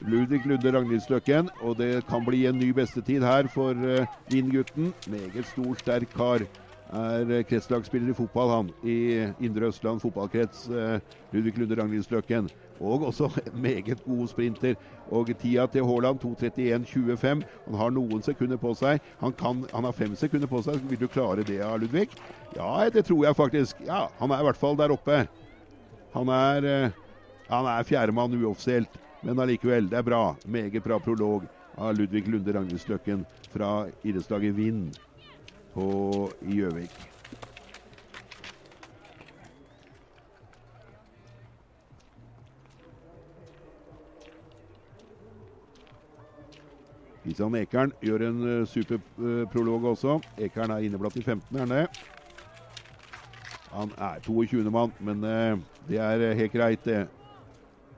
[SPEAKER 1] Ludvig Lunde Ragnhildsløkken, og det kan bli en ny bestetid her for uh, Vindgutten. Meget stor, sterk kar. Er kretslagsspiller i fotball, han. I Indre Østland fotballkrets. Ludvig Lunde Ragnhildsløkken. Og også meget god sprinter. Og tida til Haaland 2.31,25. Han har noen sekunder på seg. Han, kan, han, har fem sekunder på seg. Vil du klare det, Ludvig? Ja, det tror jeg faktisk. Ja, Han er i hvert fall der oppe. Han er, han er fjerdemann uoffisielt, men allikevel, det er bra. Meget bra prolog av Ludvig Lunde Ragnhildsløkken fra idrettslaget Vind på Gjøvik. Kristian Ekern gjør en uh, superprolog uh, også. Ekern er inneblatt i 15, er han det? Han er 22. mann, men uh, det er helt greit, det.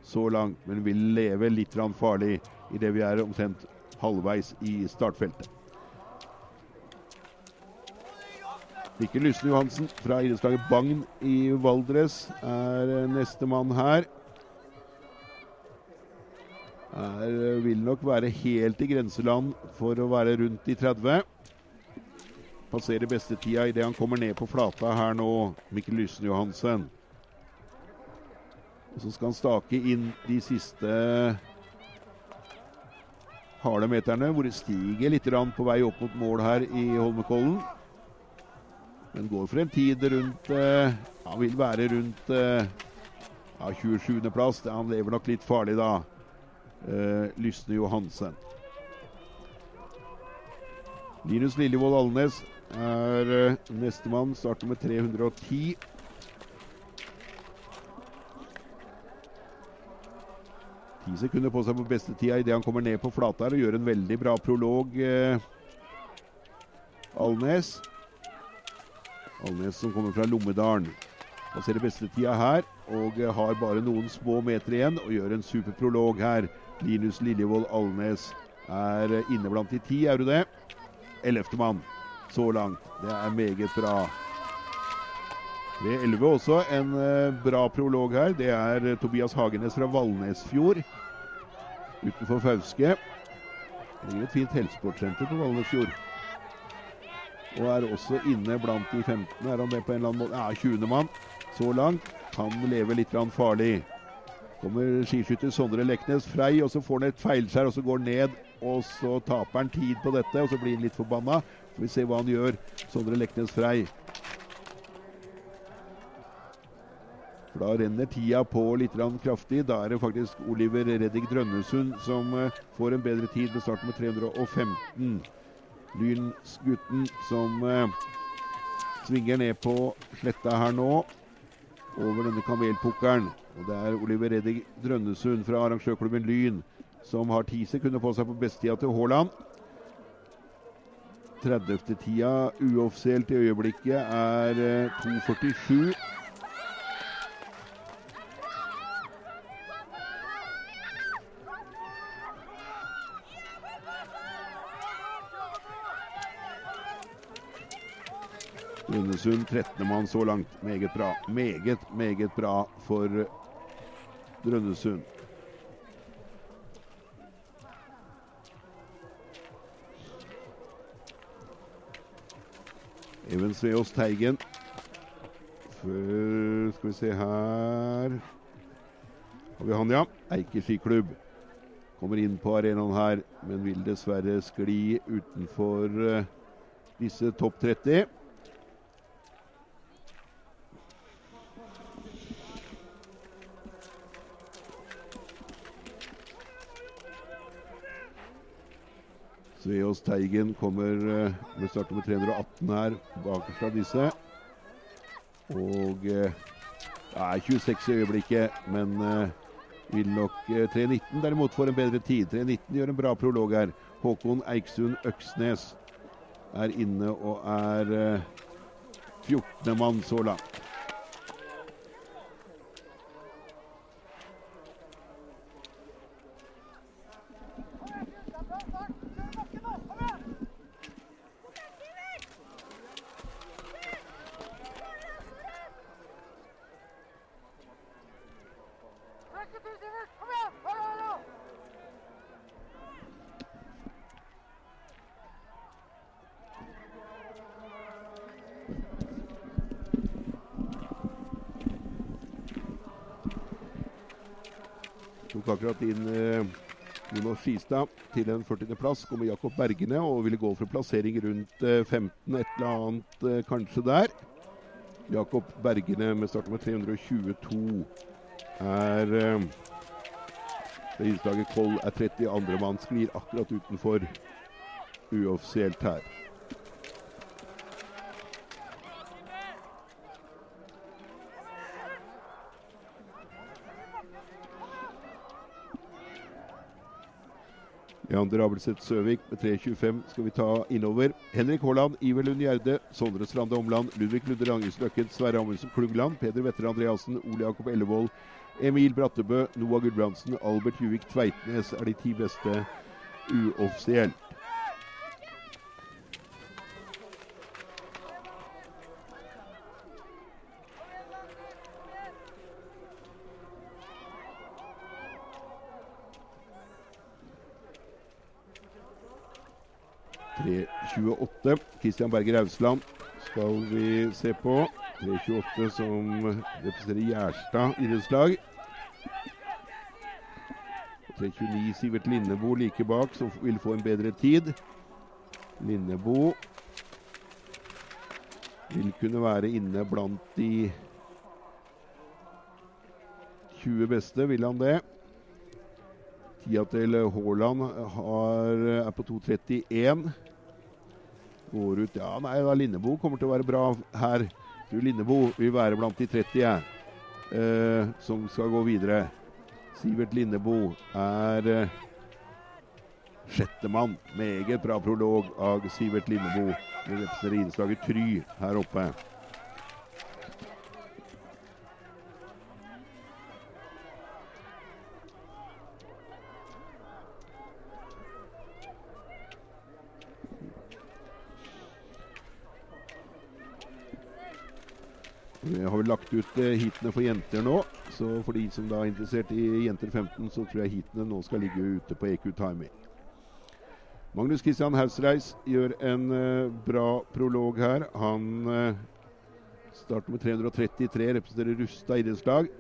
[SPEAKER 1] Så langt. Men vil leve litt farlig idet vi er omtrent halvveis i startfeltet. Mikkel Lysne Johansen fra idrettslaget Bagn i Valdres er neste mann her. Er, vil nok være helt i grenseland for å være rundt de 30. Passerer bestetida idet han kommer ned på flata her nå, Mikkel Lysen Johansen. Og Så skal han stake inn de siste harde meterne, hvor det stiger litt på vei opp mot mål her i Holmenkollen. Men går for en tid rundt eh, Han vil være rundt Ja, 27.-plass. Han lever nok litt farlig da. Eh, Lysne Johansen. Linus Lillevold Alnes er eh, nestemann. Med 310. Ti sekunder på seg på bestetida idet han kommer ned på flata her og gjør en veldig bra prolog. Eh, Alnes. Alnes som kommer fra Lommedalen. Passerer bestetida her og eh, har bare noen små meter igjen og gjør en super prolog her. Linus Liljevold Alnes er inne blant de ti, er du det? Ellevtemann så langt. Det er meget bra. 3.11 også. En eh, bra prolog her. Det er eh, Tobias Hagenes fra Valnesfjord utenfor Fauske. Det ligger et fint helsesportsenter på Valnesfjord. Og er også inne blant de 15. Er han med på en eller annen måte? Ja, 20. mann så langt. Kan leve litt farlig. Kommer skiskytter Sondre Leknes Frei, og så får han et feilskjær og så går han ned. Og så taper han tid på dette, og så blir han litt forbanna. Får vi se hva han gjør, Sondre Leknes Frei. For Da renner tida på litt kraftig. Da er det faktisk Oliver Reddik Drønnesund som eh, får en bedre tid med starten med 315. Lynsgutten som eh, svinger ned på sletta her nå, over denne kamelpukkelen. Og Det er Oliver Reddik Drønnesund fra arrangørklubben Lyn som har ti sekunder på seg på besttida til Haaland. 30-tida uoffisielt i øyeblikket er eh, 2.47. Lundesund 13. mann så langt. Meget bra. Meget, meget bra for Drønnesund. Even Sveås Teigen. Før Skal vi se her Har vi han, ja. Eiker skiklubb. Kommer inn på arenaen her, men vil dessverre skli utenfor eh, disse topp 30. Sveås Teigen kommer eh, med startnummer 318 her, bakerst av disse. Og eh, det er 26 i øyeblikket, men eh, vil nok eh, 3.19 derimot får en bedre tid. 3.19 gjør en bra prolog her. Håkon Eiksund Øksnes er inne og er eh, 14. mann så langt.
[SPEAKER 2] Trekke til, Sivert! Kom igjen! Hallo, hallo!
[SPEAKER 1] Tok akkurat inn eh, Jonas Skistad til en 40.-plass. Kommer Jakob Bergene og ville gå for plassering rundt eh, 15, et eller annet eh, kanskje der. Jakob Bergene med startnummer 322 er eh, Det innslaget Koll er 32. mann, sklir akkurat utenfor uoffisielt her. Leander Abelseth Søvik med 3.25 skal vi ta innover. Henrik Haaland, Iver Lund Gjerde, Sondre Strande Omland, Ludvig Ludde Langesen Løkken, Sverre Amundsen Klungland, Peder Vetter Andreassen, Ole Jakob Ellevold, Emil Brattebø, Noah Gudbrandsen, Albert Juvik Tveitnes er de ti beste uoffisielt. Tre 28. Christian Berger Ausland skal vi se på. 3.28 som representerer Gjerstad idrettslag. 3.29 Sivert Linnebo like bak, som vil få en bedre tid. Linnebo vil kunne være inne blant de 20 beste, vil han det? Tida til Haaland er på 2.31. Går ut Ja, nei, Lindebo kommer til å være bra her. Du, Lindebo vil være blant de 30 jeg, eh, som skal gå videre. Sivert Lindebo er eh, sjettemann. Meget bra prolog av Sivert Lindebo. Det representerer innslaget Try her oppe. Vi har vel lagt ut eh, heatene for jenter nå. Så for de som da er interessert i jenter 15, så tror jeg heatene nå skal ligge ute på EQ Timing. Magnus Christian Hausreis gjør en uh, bra prolog her. Han uh, starter med 333, representerer Rusta idrettslag.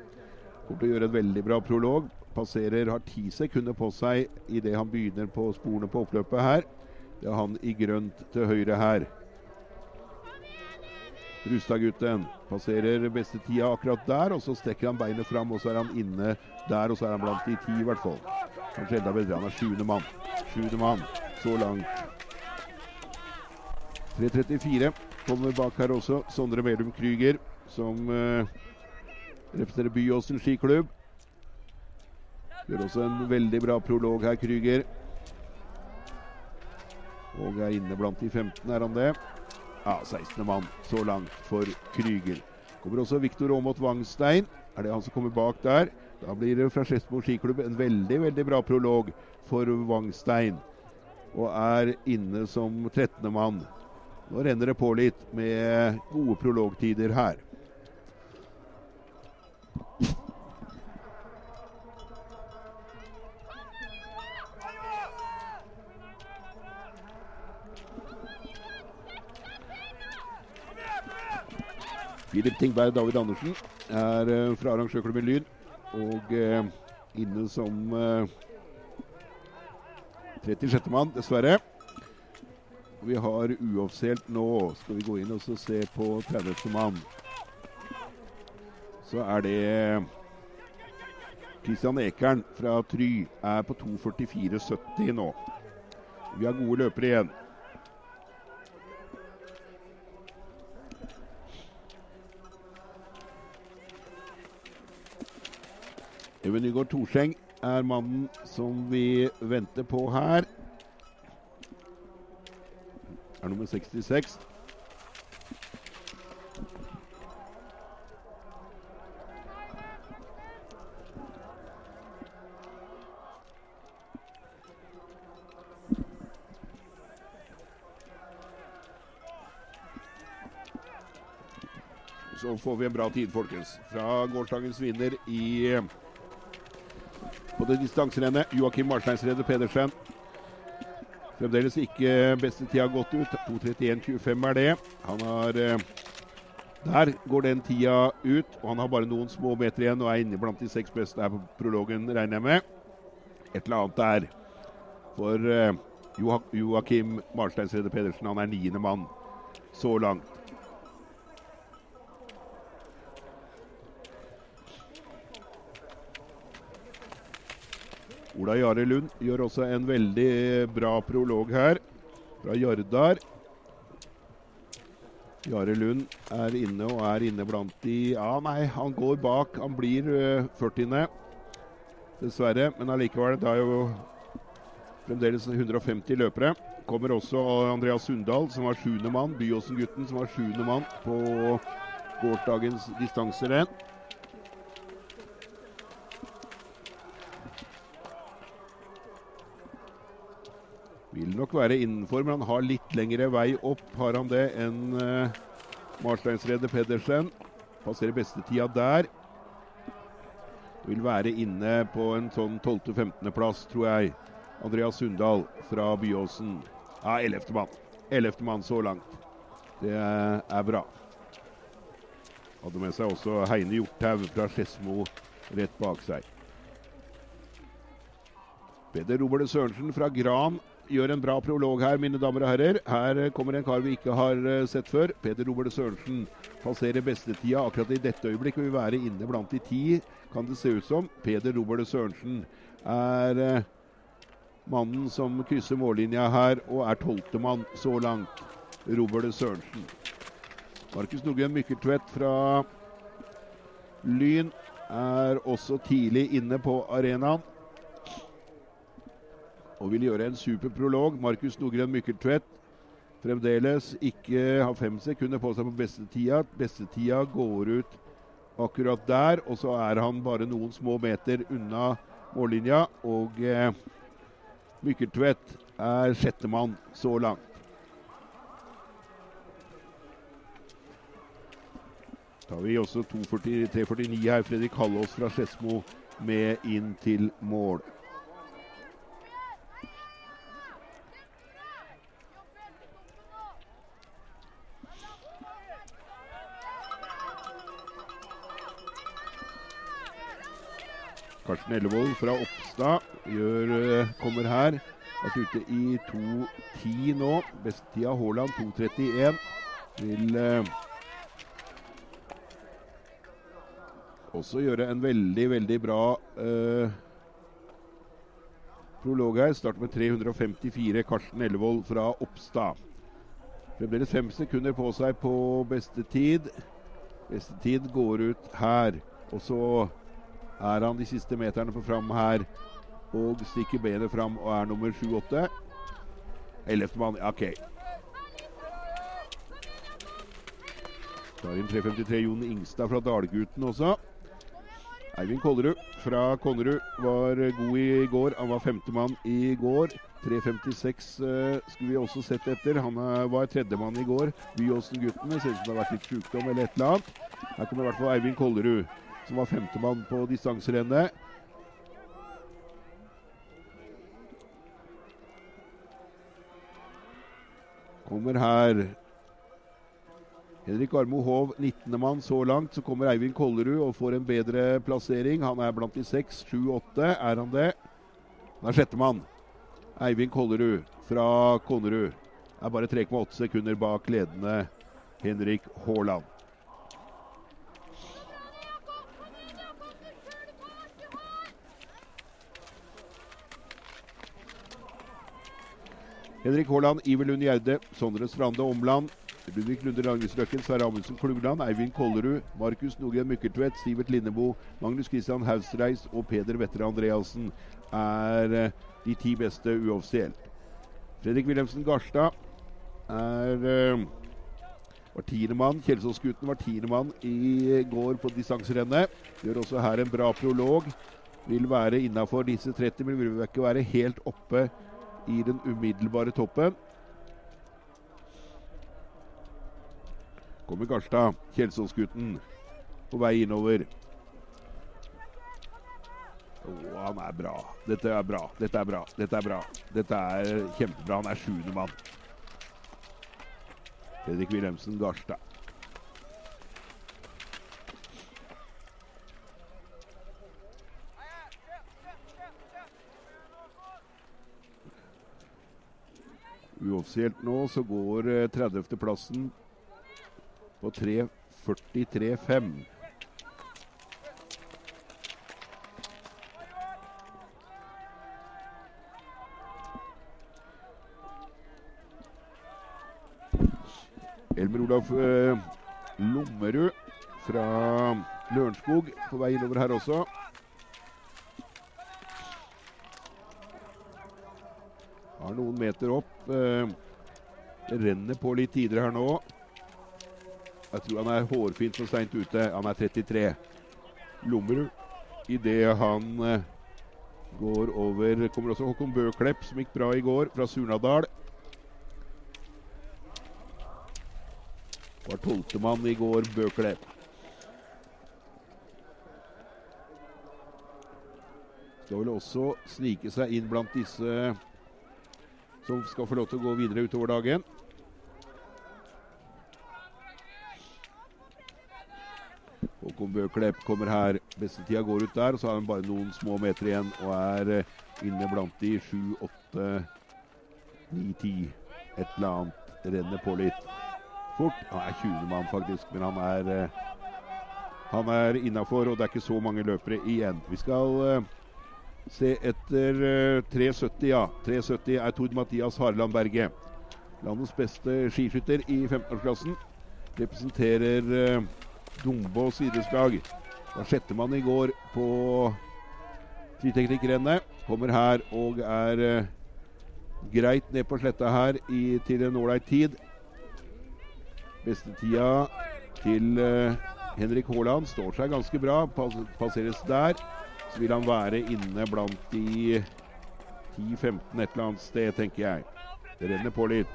[SPEAKER 1] Kommer til å gjøre en veldig bra prolog. Passerer, har ti sekunder på seg idet han begynner på sporene på oppløpet her. Det er han i grønt til høyre her. Rustad-gutten passerer beste tida akkurat der, og så strekker han beinet fram, og så er han inne der, og så er han blant de ti, i hvert fall. Kanskje enda bedre. Han er sjuende mann. Sjuende mann så langt. 3.34 kommer bak her også. Sondre Melum Krüger, som uh, representerer Byåsen skiklubb. Gjør også en veldig bra prolog her, Krüger. Og er inne blant de 15, er han det? Ja, 16. mann så langt for Krüger. Kommer også Viktor Aamodt Wangstein. Er det han som kommer bak der? Da blir det fra Skedsmo skiklubb en veldig veldig bra prolog for Wangstein. Og er inne som 13. mann. Nå renner det på litt med gode prologtider her. Filip Tingberg David Andersen er uh, fra arrangørklubben Lyd. og uh, inne som uh, 36. mann, dessverre. Vi har uoffisielt nå. Skal vi gå inn og se på 30. mann. Så er det Kristian Ekern fra Try. Er på 2.44,70 nå. Vi har gode løpere igjen. Even Nygaard Torseng er mannen som vi venter på her. Er nummer 66. Så får vi en bra tid, folkens. Fra gårsdagens vinner i på det distanserennet. Joakim Marsteinsrede Pedersen. Fremdeles ikke beste tida gått ut. 2.31,25 er det. Han har eh, Der går den tida ut, og han har bare noen små meter igjen og er inne blant de seks beste her på prologen, regner jeg med. Et eller annet der. For uh, Joakim Marsteinsrede Pedersen, han er niende mann så langt. Ola Jare Lund gjør også en veldig bra prolog her, fra Jardar. Jare Lund er inne og er inne blant de Ja, nei, han går bak. Han blir uh, 40. Dessverre. Men allikevel, det er jo fremdeles 150 løpere. Kommer også Andreas Sundal, som var sjuende mann. Byåsen-gutten, som var sjuende mann på gårsdagens distanserenn. Vil nok være innenfor, men han har litt lengre vei opp, har han det, enn uh, Marsteinsrede Pedersen. Passerer bestetida der. Vil være inne på en sånn 12.-15.-plass, tror jeg. Andreas Sundal fra Byåsen. Ja, 11. mann. 11. mann så langt. Det er bra. Hadde med seg også Heine Hjorthaug fra Skedsmo rett bak seg. Peder Robert Sørensen fra Gran gjør en bra prolog her, mine damer og herrer. Her kommer en kar vi ikke har eh, sett før. Peder Robert Sørensen passerer bestetida akkurat i dette øyeblikk vil være inne blant de ti, kan det se ut som. Peder Robert Sørensen er eh, mannen som krysser mållinja her, og er tolvtemann så langt. Robert Sørensen. Markus Nogen Mykkeltvedt fra Lyn er også tidlig inne på arenaen og vil gjøre en super prolog. Markus Nogren Mykkeltvedt fremdeles ikke har fem sekunder på seg på bestetida. Bestetida går ut akkurat der, og så er han bare noen små meter unna mållinja. Og eh, Mykkeltvedt er sjettemann så langt. Da har vi også 3.49 her. Fredrik Hallås fra Skedsmo med inn til mål. Karsten Ellevold fra Oppstad gjør, eh, kommer her. Vært ute i 2.10 nå. Bestetida Haaland 2.31. Vil eh, også gjøre en veldig, veldig bra eh, prolog her. Starter med 354. Karsten Ellevold fra Oppstad. Fremdeles fem sekunder på seg på beste tid. Beste tid går ut her. Og så er han de siste meterne på fram her og stikker benet fram og er nummer 7-8. Ellevtemann, OK. Tar inn 3.53 Jon Ingstad fra Dalgutten også. Eivind Kollerud fra Konnerud var god i går. Han var femtemann i går. 3.56 uh, skulle vi også sett etter. Han uh, var tredjemann i går. Byåsen-guttene. Ser ut som det har vært litt sykdom eller et eller annet. Her kommer i hvert fall Eivind Kollerud som var femtemann på distanserennet. Kommer her Henrik Armo Hov, 19. mann så langt. Så kommer Eivind Kollerud og får en bedre plassering. Han er blant de seks, sju, åtte. Er han det? Han er sjettemann. Eivind Kollerud fra Konnerud er bare 3,8 sekunder bak ledende Henrik Haaland. Henrik Haaland, Iver Lund Gjerde, Sondre Strande Omland, Ludvig Lunde Langesløkken, Sverre Amundsen Klugland, Eivind Kollerud, Markus Nogren Mykkeltvedt, Sivert Lindebo, Magnus Christian Hausreis og Peder Vetter Andreassen er eh, de ti beste uoffisielt. Fredrik Wilhelmsen Garstad er eh, var tiendemann. Kjelsåsgutten var tiendemann i går på distanserennet. Gjør også her en bra prolog. Vil være innafor disse 30, men vil ikke være helt oppe i den umiddelbare toppen. Kommer Garstad, Kjelsåsgutten, på vei innover. Å, han er bra. Dette er bra. Dette er bra. Dette er bra. Dette er kjempebra. Han er sjuende mann. Fredrik Wilhelmsen Garstad. Uoffisielt nå så går 30.-plassen på 3.43,5. Elmer Olaf eh, Lommerud fra Lørenskog på vei innover her også. Har noen meter opp. Eh, det renner på litt tidligere her nå. Jeg tror han er hårfint så seint ute. Han er 33. Lommerud. Idet han eh, går over Kommer også Håkon Bøklepp, som gikk bra i går, fra Surnadal. Var tolvtemann i går, Bøklepp. Skal vel også snike seg inn blant disse som skal få lov til å gå videre utover dagen. Håkon Bøklepp kommer her. Bestetida går ut der, og så har han bare noen små meter igjen og er eh, inne blant de sju-åtte 9-10. Et eller annet renner på litt fort. Han er 20. mann, faktisk, men han er eh, han er innafor, og det er ikke så mange løpere igjen. Vi skal eh, se etter eh, 3,70, ja. 3,70 er Tord Mathias Harland Berge. Landets beste skiskytter i 15-årsklassen. Representerer eh, Dombås idrettslag. Var sjettemann i går på friteknikerrennet. Kommer her og er eh, greit ned på sletta her i, til en ålreit tid. Bestetida til eh, Henrik Haaland står seg ganske bra. Pas, passeres der. Så vil han være inne blant de 10-15 et eller annet sted, tenker jeg. Det renner på litt.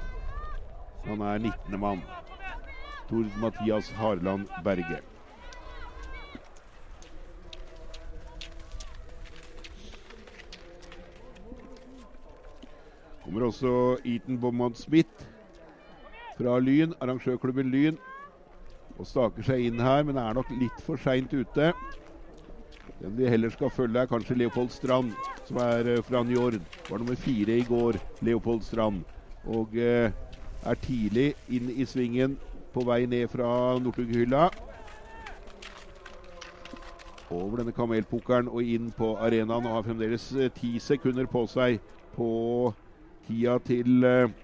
[SPEAKER 1] Han er 19. mann. Tord Mathias Harland Berge. Kommer også Eaton Beaumont Smith fra Lyn, arrangørklubben Lyn. Og staker seg inn her, men er nok litt for seint ute. Den vi heller skal følge, er kanskje Leopold Strand, som er eh, fra Njord. Var nummer fire i går, Leopold Strand. Og eh, er tidlig inn i svingen på vei ned fra Northughylla. Over denne kamelpukkelen og inn på arenaen og har fremdeles eh, ti sekunder på seg på tida til eh,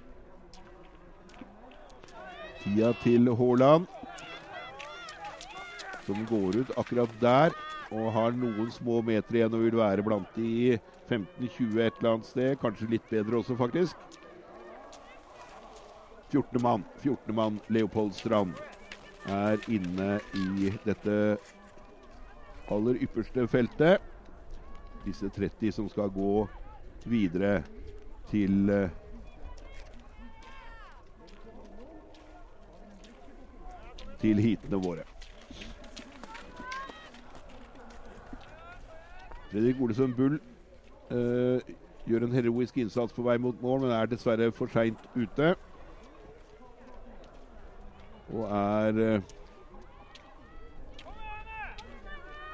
[SPEAKER 1] Tida til Haaland. Som går ut akkurat der og har noen små meter igjen og vil være blant de 15-20 et eller annet sted. Kanskje litt bedre også, faktisk. 14. mann, 14. mann Leopold Strand er inne i dette aller ypperste feltet. Disse 30 som skal gå videre til eh, til heatene våre. Fredrik Olesund Bull eh, gjør en heroisk innsats på vei mot mål, men er dessverre for seint ute. Og er eh,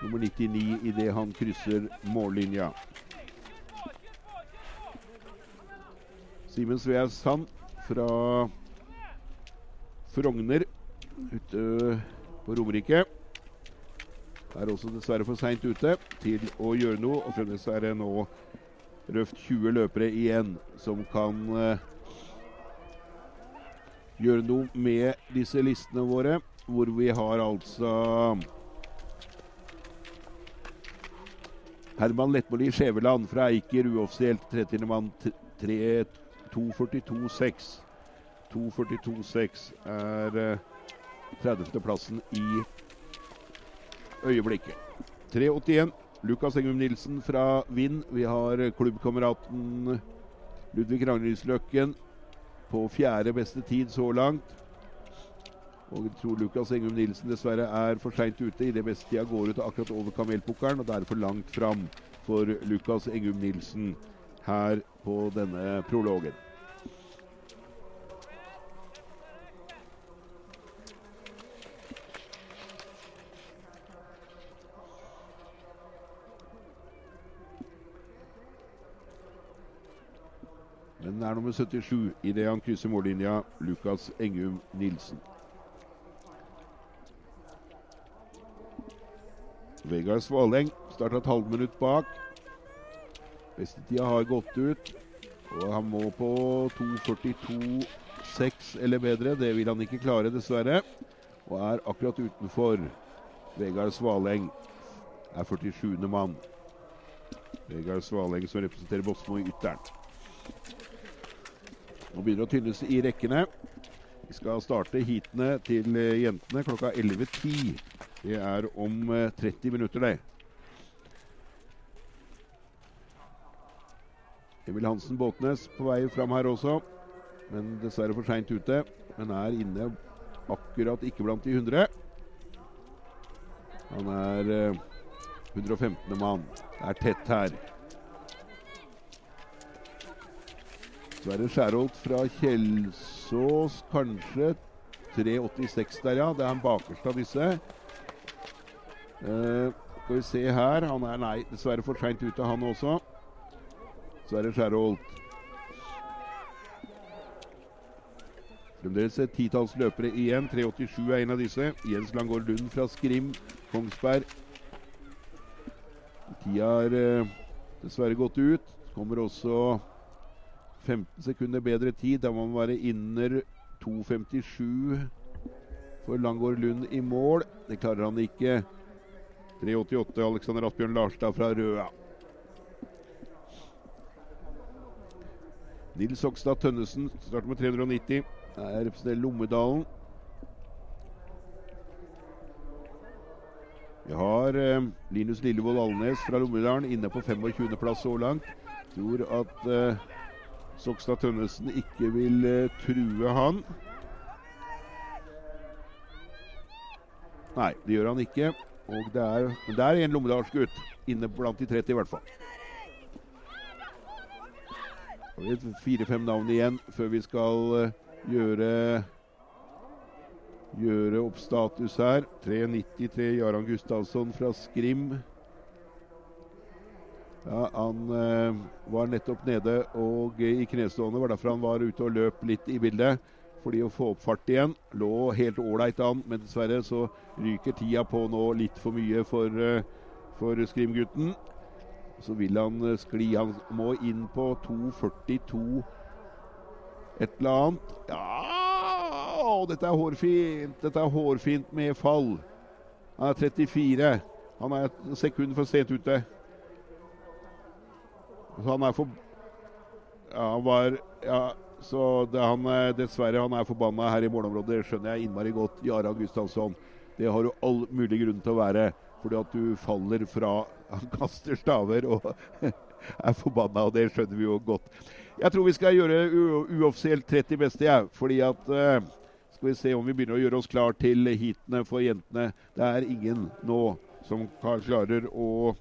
[SPEAKER 1] nummer 99 idet han krysser mållinja. Simen Svea Sand fra Frogner ute på Romerike. Er også dessverre for seint ute til å gjøre noe. Og fremdeles er det nå røft 20 løpere igjen som kan eh, gjøre noe med disse listene våre. Hvor vi har altså Herman Lettmoli Skjæveland fra Eiker, uoffisielt 30. mann 2.42,6. 2.42,6 er eh, 30.-plassen i øyeblikket. 3.81. Lukas Engum Nilsen fra Vind. Vi har klubbkameraten Ludvig Ragnhildsløkken på fjerde beste tid så langt. Og jeg tror Lukas Engum Nilsen dessverre er for seint ute. I det beste tida går ut akkurat over kamelpukkelen, og det er for langt fram for Lukas Engum Nilsen her på denne prologen. Men er nummer 77 idet han krysser mållinja, Lukas Engum Nilsen. Vegard Svaleng starta et halvminutt bak. Bestetida har gått ut, og han må på 2.42,6 eller bedre. Det vil han ikke klare, dessverre. Og er akkurat utenfor. Vegard Svaleng er 47. mann. Vegard Svaleng som representerer Bosmo i ytteren. Nå begynner det å tynnes i rekkene. Vi skal starte heatene til eh, jentene klokka 11.10. Det er om eh, 30 minutter, det. Emil Hansen Båtnes på vei fram her også, men dessverre for seint ute. Men er inne akkurat ikke blant de 100. Han er eh, 115. mann. Det er tett her. Sverre Skjærholt fra Kjelsås, kanskje. 3,86 der, ja. Det er han bakerste av disse. Uh, skal vi se her. Han er nei, dessverre for seint ute, han også. Sverre Skjærholt. Fremdeles et titalls løpere igjen. 387 er en av disse. Jens Langgaard Lund fra Skrim, Kongsberg. Tida har uh, dessverre gått ut. Kommer også 15 sekunder bedre tid. Da må man være inner 2.57 for Langård Lund i mål. Det klarer han ikke. 3.88 Alexander Asbjørn Larstad fra Røa. Nils Okstad Tønnesen starter med 390. Der representerer Lommedalen. Vi har eh, Linus Lillevold Alnes fra Lommedalen inne på 25.-plass så langt. Tror at eh, Sokstad Tønnesen ikke vil eh, true han. Nei, det gjør han ikke. Og det er, men det er en lommedalsgutt inne blant de 30 i hvert fall. Fire-fem navn igjen før vi skal uh, gjøre gjøre opp status her. 3.93 Jaran Gustavsson fra Skrim. Ja, Han eh, var nettopp nede og uh, i knestående. var derfor han var ute og løp litt i bildet. Fordi å få opp fart igjen. Lå helt ålreit an, men dessverre så ryker tida på nå litt for mye for, for Skrim-gutten. Så vil han eh, skli. Han må inn på 2,42 et eller annet. Ja Dette er hårfint! Dette er hårfint med fall. Han er 34. Han er et sekund for sent ute. Så han er for Ja, han var Ja, så det, han, dessverre, han er forbanna her i morgenområdet. Det skjønner jeg innmari godt. Jara Gustavsson. Det har du all mulig grunn til å være. Fordi at du faller fra Han kaster staver og er forbanna, og det skjønner vi jo godt. Jeg tror vi skal gjøre uoffisielt 30 beste, jeg. Fordi at uh, Skal vi se om vi begynner å gjøre oss klar til heatene for jentene. Det er ingen nå som klarer å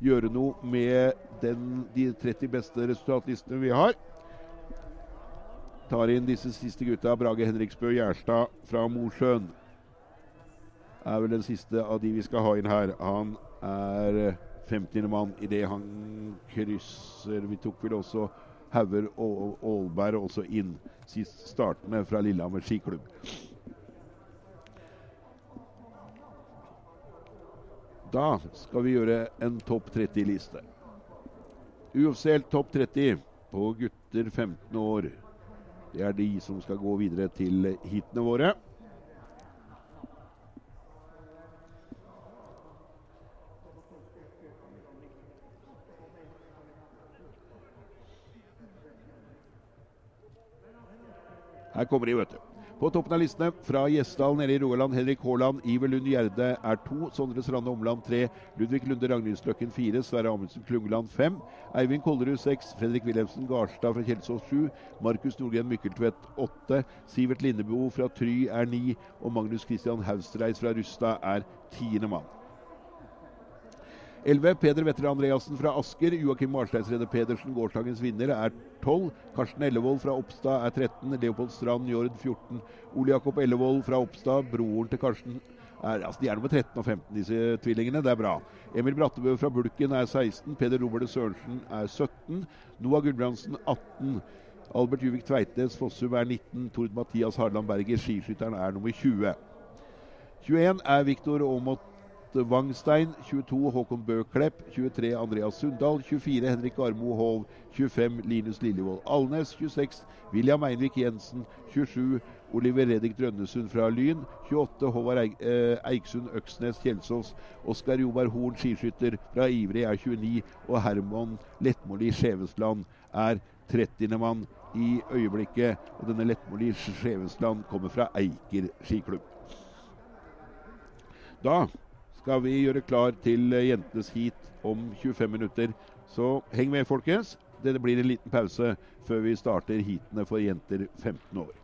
[SPEAKER 1] gjøre noe med den, de 30 beste resultatlistene vi har. Tar inn disse siste gutta. Brage Henriksbø Gjerstad fra Mosjøen er vel den siste av de vi skal ha inn her. Han er 50. mann idet han krysser Vi tok vel også Hauger og Aalberg også inn, sist startende fra Lillehammer skiklubb. Da skal vi gjøre en topp 30-liste. Uoffisielt topp 30 på gutter 15 år. Det er de som skal gå videre til heatene våre. Her kommer de, vet du. På toppen av listene fra Gjesdal nede i Rogaland, Henrik Haaland, Iver Lund Gjerde er to. Sondre Strande Omland tre. Ludvig Lunde Ragnhildsløkken fire. Sverre Amundsen Klungeland fem. Eivind Kollerud seks. Fredrik Wilhelmsen Garstad fra Kjelsås sju. Markus Nordgren Mykkeltvedt åtte. Sivert Lindeboe fra Try er ni. Og Magnus Christian Haustreis fra Rustad er tiende mann. 11. Peder Vetter Andreassen fra Asker. Joakim Marsteinsrede Pedersen, gårsdagens vinner, er 12. Karsten Ellevold fra Oppstad er 13. Leopold Strand Jord 14. Ole Jakob Ellevold fra Oppstad, broren til Karsten er, altså De er nummer 13 og 15, disse tvillingene. Det er bra. Emil Brattebø fra Bulken er 16. Peder Robert Sørensen er 17. Noah Gulbrandsen 18. Albert Juvik Tveitnes Fossum er 19. Tord Mathias Harland Berger, skiskytteren, er nummer 20. 21 er Viktor Aamodt Wangstein. 22 Håkon Bøklepp. 23 Andreas Sundal. 24 Henrik Armo Hov. 25 Linus Lillevold Alnes. 26 William Einvik Jensen. 27 Oliver Redik Drønnesund fra Lyn. 28 Håvard eh, Eiksund Øksnes Kjelsås. Oskar Jobar Horn skiskytter fra Ivrig er 29. Og Herman Lettmoli Skjevesland er 30. mann i øyeblikket. Og denne Lettmoli Skjevesland kommer fra Eiker skiklubb. Da skal vi gjøre klar til jentenes heat om 25 minutter. Så heng med, folkens. Det blir en liten pause før vi starter heatene for jenter 15 år.